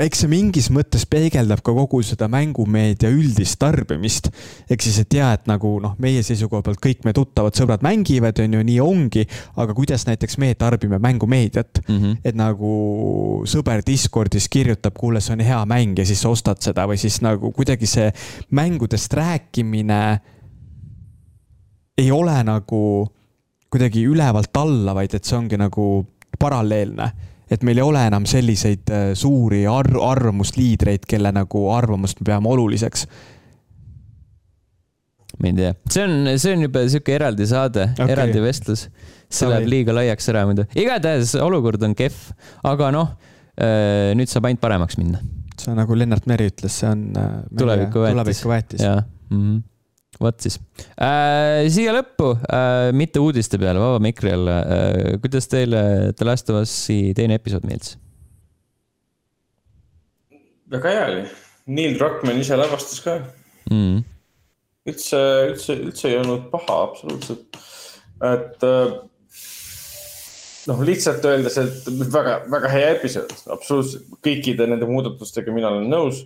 eks see mingis mõttes peegeldab ka kogu seda mängumeedia üldist tarbimist. ehk siis, et ja, et nagu noh, meie seisukoha pealt kõik meie tuttavad sõbrad mängivad, on ju, nii ongi. aga kuidas näiteks me tarbime mängumeediat mm, -hmm. et nagu sõber Discordis kirjutab, kuule, see on hea mäng ja siis ostad seda või siis nagu kuidagi see mängudest rääkimine ei ole nagu kuidagi ülevalt alla, vaid et see ongi nagu paralleelne et meil ei ole enam selliseid äh, suuri ar arvamusliidreid, kelle nagu arvamust me peame oluliseks. ma ei tea, see on, see on juba sihuke eraldi saade okay., eraldi vestlus. see läheb liiga laiaks ära muidu. igatahes olukord on kehv, aga noh, äh, nüüd saab ainult paremaks minna see on nagu Lennart Meri ütles, see on äh, tulevikuväetis. tulevikuväetis. jah mm -hmm vot siis äh,. siia lõppu äh,, mitte uudiste peale, vaba mikri alla äh,. kuidas teile The Last of Us'i teine episood meeldis? väga hea oli. Neil Druckmann ise lavastas ka mm.. üldse, üldse, üldse ei olnud paha, absoluutselt. et äh, noh, lihtsalt öeldes, et väga, väga hea episood, absoluutselt kõikide nende muudatustega mina olen nõus.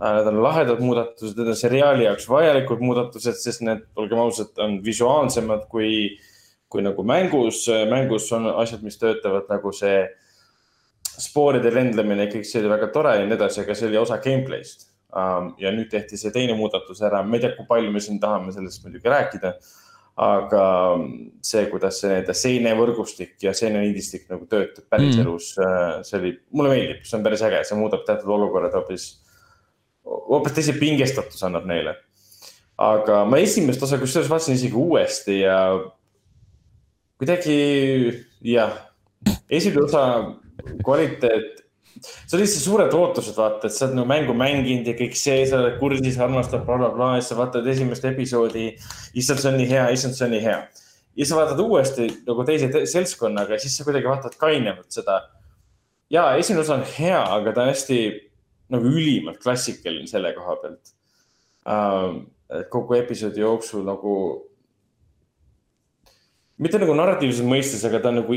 Äh, need on lahedad muudatused, need on seriaali jaoks vajalikud muudatused, sest need, olgem ausad, on visuaalsemad kui, kui nagu mängus. mängus on asjad, mis töötavad nagu see spooride lendlemine, kõik see oli väga tore ja nii edasi, aga see oli osa gameplay'st ja nüüd tehti see teine muudatus ära, ma ei tea, kui palju me siin tahame sellest muidugi rääkida aga see, kuidas see nii-öelda seenevõrgustik ja seenelindistik nagu töötab päriselus mm., see oli, mulle meeldib, see on päris äge, see muudab teatud olukorrad hoopis, hoopis teise pingestatuse annab neile. aga ma esimest osa kusjuures vaatasin isegi uuesti ja kuidagi jah, esimene osa kvaliteet see oli lihtsalt suured ootused, vaata, et sa oled nagu mängu mänginud ja kõik see, sa oled kursis, armastad blablabla bla, bla, ja sa vaatad esimest episoodi. issand, see on nii hea, issand, see on nii hea. ja sa vaatad uuesti nagu teise te seltskonnaga ja siis sa kuidagi vaatad kainevalt seda. ja esimene osa on hea, aga ta on hästi nagu ülimalt klassikaline selle koha pealt um,. kogu episoodi jooksul nagu, mitte nagu narratiivses mõistes, aga ta nagu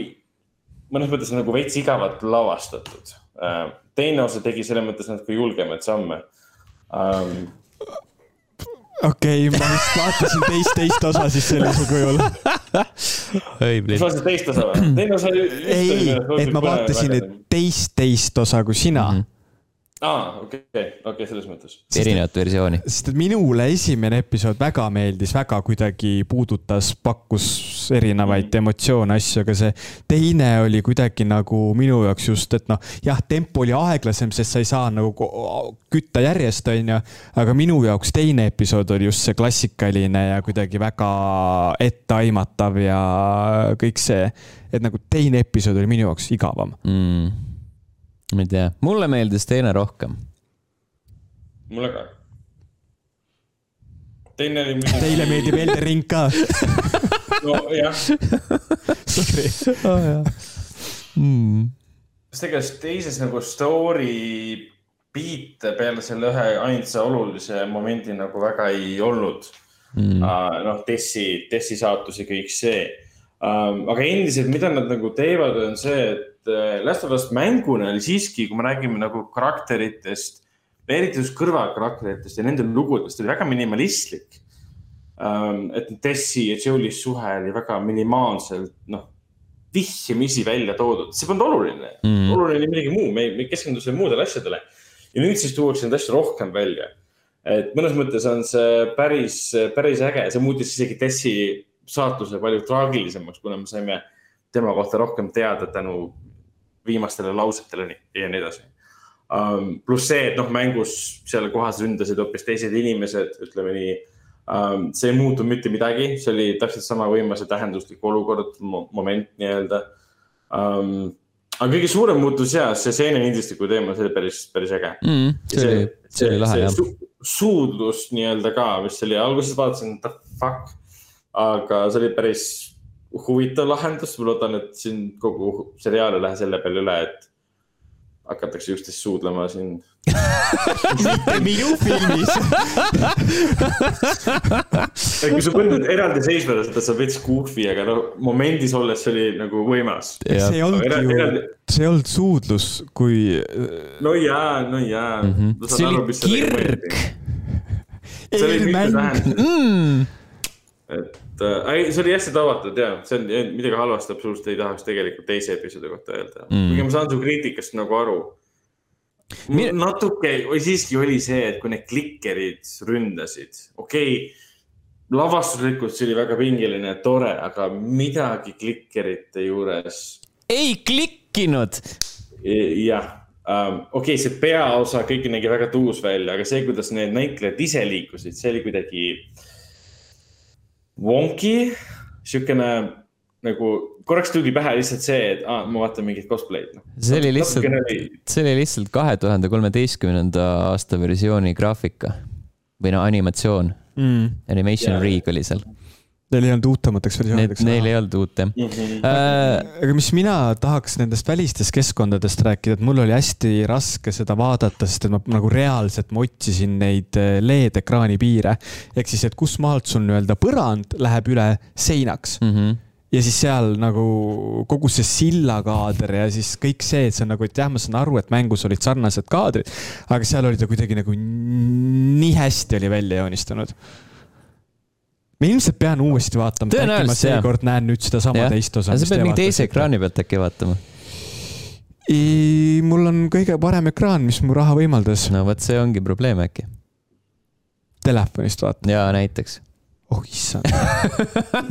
mõnes mõttes nagu veits igavalt lavastatud Äh, teine osa tegi selles mõttes natuke julgemaid samme um,. okei okay,, ma vist vaatasin teist, teist osa siis sellisel kujul. sa vaatasid teist osa või? teine osa. ei, et ma vaatasin teist, teist osa kui sina mm. -hmm aa, okei okay., okei okay,, selles mõttes. erinevat versiooni. sest et minule esimene episood väga meeldis, väga kuidagi puudutas, pakkus erinevaid mm. emotsioone, asju, aga see teine oli kuidagi nagu minu jaoks just, et noh, jah, tempo oli aeglasem, sest sa ei saa nagu kütta järjest, onju. aga minu jaoks teine episood oli just see klassikaline ja kuidagi väga etteaimatav ja kõik see, et nagu teine episood oli minu jaoks igavam mm ma ei tea, mulle meeldis teine rohkem. mulle ka. teine oli muidugi. Teile meeldib Elden Ring ka (laughs) nojah. Sorry (laughs) oh,. mm.. sest ega teises nagu story beat'e peale selle ühe ainsa olulise momendi nagu väga ei olnud mm.. Uh, noh, Tessi, Tessi saatus ja kõik see um,. aga endiselt, mida nad nagu teevad, on see, et Last of Us mänguna oli siiski, kui me räägime nagu karakteritest, eriti just kõrvalkarakteritest ja nende lugudest, oli väga minimalistlik um,. et Tessi ja Joel'i suhe oli väga minimaalselt, noh, vihjamisi välja toodud, see polnud oluline mm., oluline oli midagi muu, me, me keskendusime muudele asjadele. ja nüüd siis tuuakse neid asju rohkem välja. et mõnes mõttes on see päris, päris äge, see muutis isegi Tessi saatuse palju traagilisemaks, kuna me saime tema kohta rohkem teada tänu viimastele lausetele ja nii edasi um,. pluss see, et noh, mängus seal kohas ründasid hoopis teised inimesed, ütleme nii um,. see ei muutunud mitte midagi, see oli täpselt sama võimas ja tähenduslik olukord, moment nii-öelda um, aga kõige suurem muutus ja see seenelindistiku teema, see oli päris, päris äge mm,. see oli, see oli lahe jah. suudlus nii-öelda ka, mis oli, alguses vaatasin, the fuck, aga see oli päris huvitav lahendus, ma loodan, et siin kogu seriaal ei lähe selle peale üle, et hakatakse üksteist suudlema siin mitte minu filmis kui sa mõtled eraldiseisvana seda, sa veits goofy, aga no momendis olles see oli nagu võimas. see ei olnud ju eraldi..., see ei olnud suudlus, kui. no jaa, no jaa mm. -hmm. see oli kirg. mitmetähendus mm.. Et äh, see oli hästi avatud ja see on midagi halvasti absoluutselt ei tahaks tegelikult teise episoodi kohta öelda mm.. kuigi ma saan su kriitikast nagu aru. Min... natuke või siiski oli see, et kui need klikkerid ründasid, okei okay,, lavastuslikult see oli väga pingeline tore, aga midagi klikkerite juures. ei klikkinud. E, jah um,, okei okay,, see peaosa kõik nägi väga tuus välja, aga see, kuidas need näitlejad ise liikusid, see oli kuidagi wonky, sihukene nagu korraks tuli pähe lihtsalt see, et aa, ma vaatan mingit cosplay'd no.. see oli lihtsalt, see oli lihtsalt kahe tuhande kolmeteistkümnenda aasta versiooni graafika või no animatsioon. Mm.. Animation yeah. Rig oli seal Neil ei olnud uutemateks versioonideks. Neil ei olnud uut jah mm. -hmm. Äh, aga mis mina tahaks nendest välistest keskkondadest rääkida, et mul oli hästi raske seda vaadata, sest et ma nagu reaalselt ma otsisin neid äh, LED-ekraani piire. ehk siis, et kus maalt sul nii-öelda põrand läheb üle seinaks mm. -hmm ja siis seal nagu kogu see sillakaader ja siis kõik see, et see on nagu, et jah, ma saan aru, et mängus olid sarnased kaadrid, aga seal oli ta kuidagi nagu nii hästi oli välja joonistunud ma ilmselt pean uuesti vaatama, äkki ma seekord näen nüüd sedasama teist osa. sa pead mingi teise ekraani pealt äkki vaatama. mul on kõige parem ekraan, mis mu raha võimaldas. no vot, see ongi probleem äkki. Telefonist vaatad? jaa, näiteks oh issand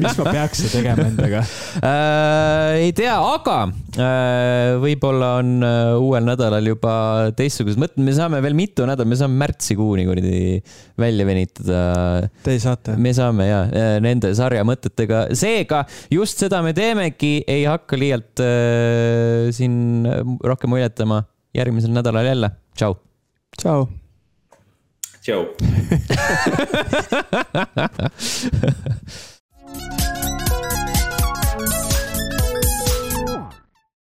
mis ma peaks tegema endaga äh,? ei tea, aga äh, võib-olla on äh, uuel nädalal juba teistsugused mõtted, me saame veel mitu nädalat, me saame märtsikuuni kuradi välja venitada. Te saate? me saame ja äh, nende sarja mõtetega, seega just seda me teemegi, ei hakka liialt äh, siin rohkem muljetama. järgmisel nädalal jälle, tšau. tšau Tchau. (laughs)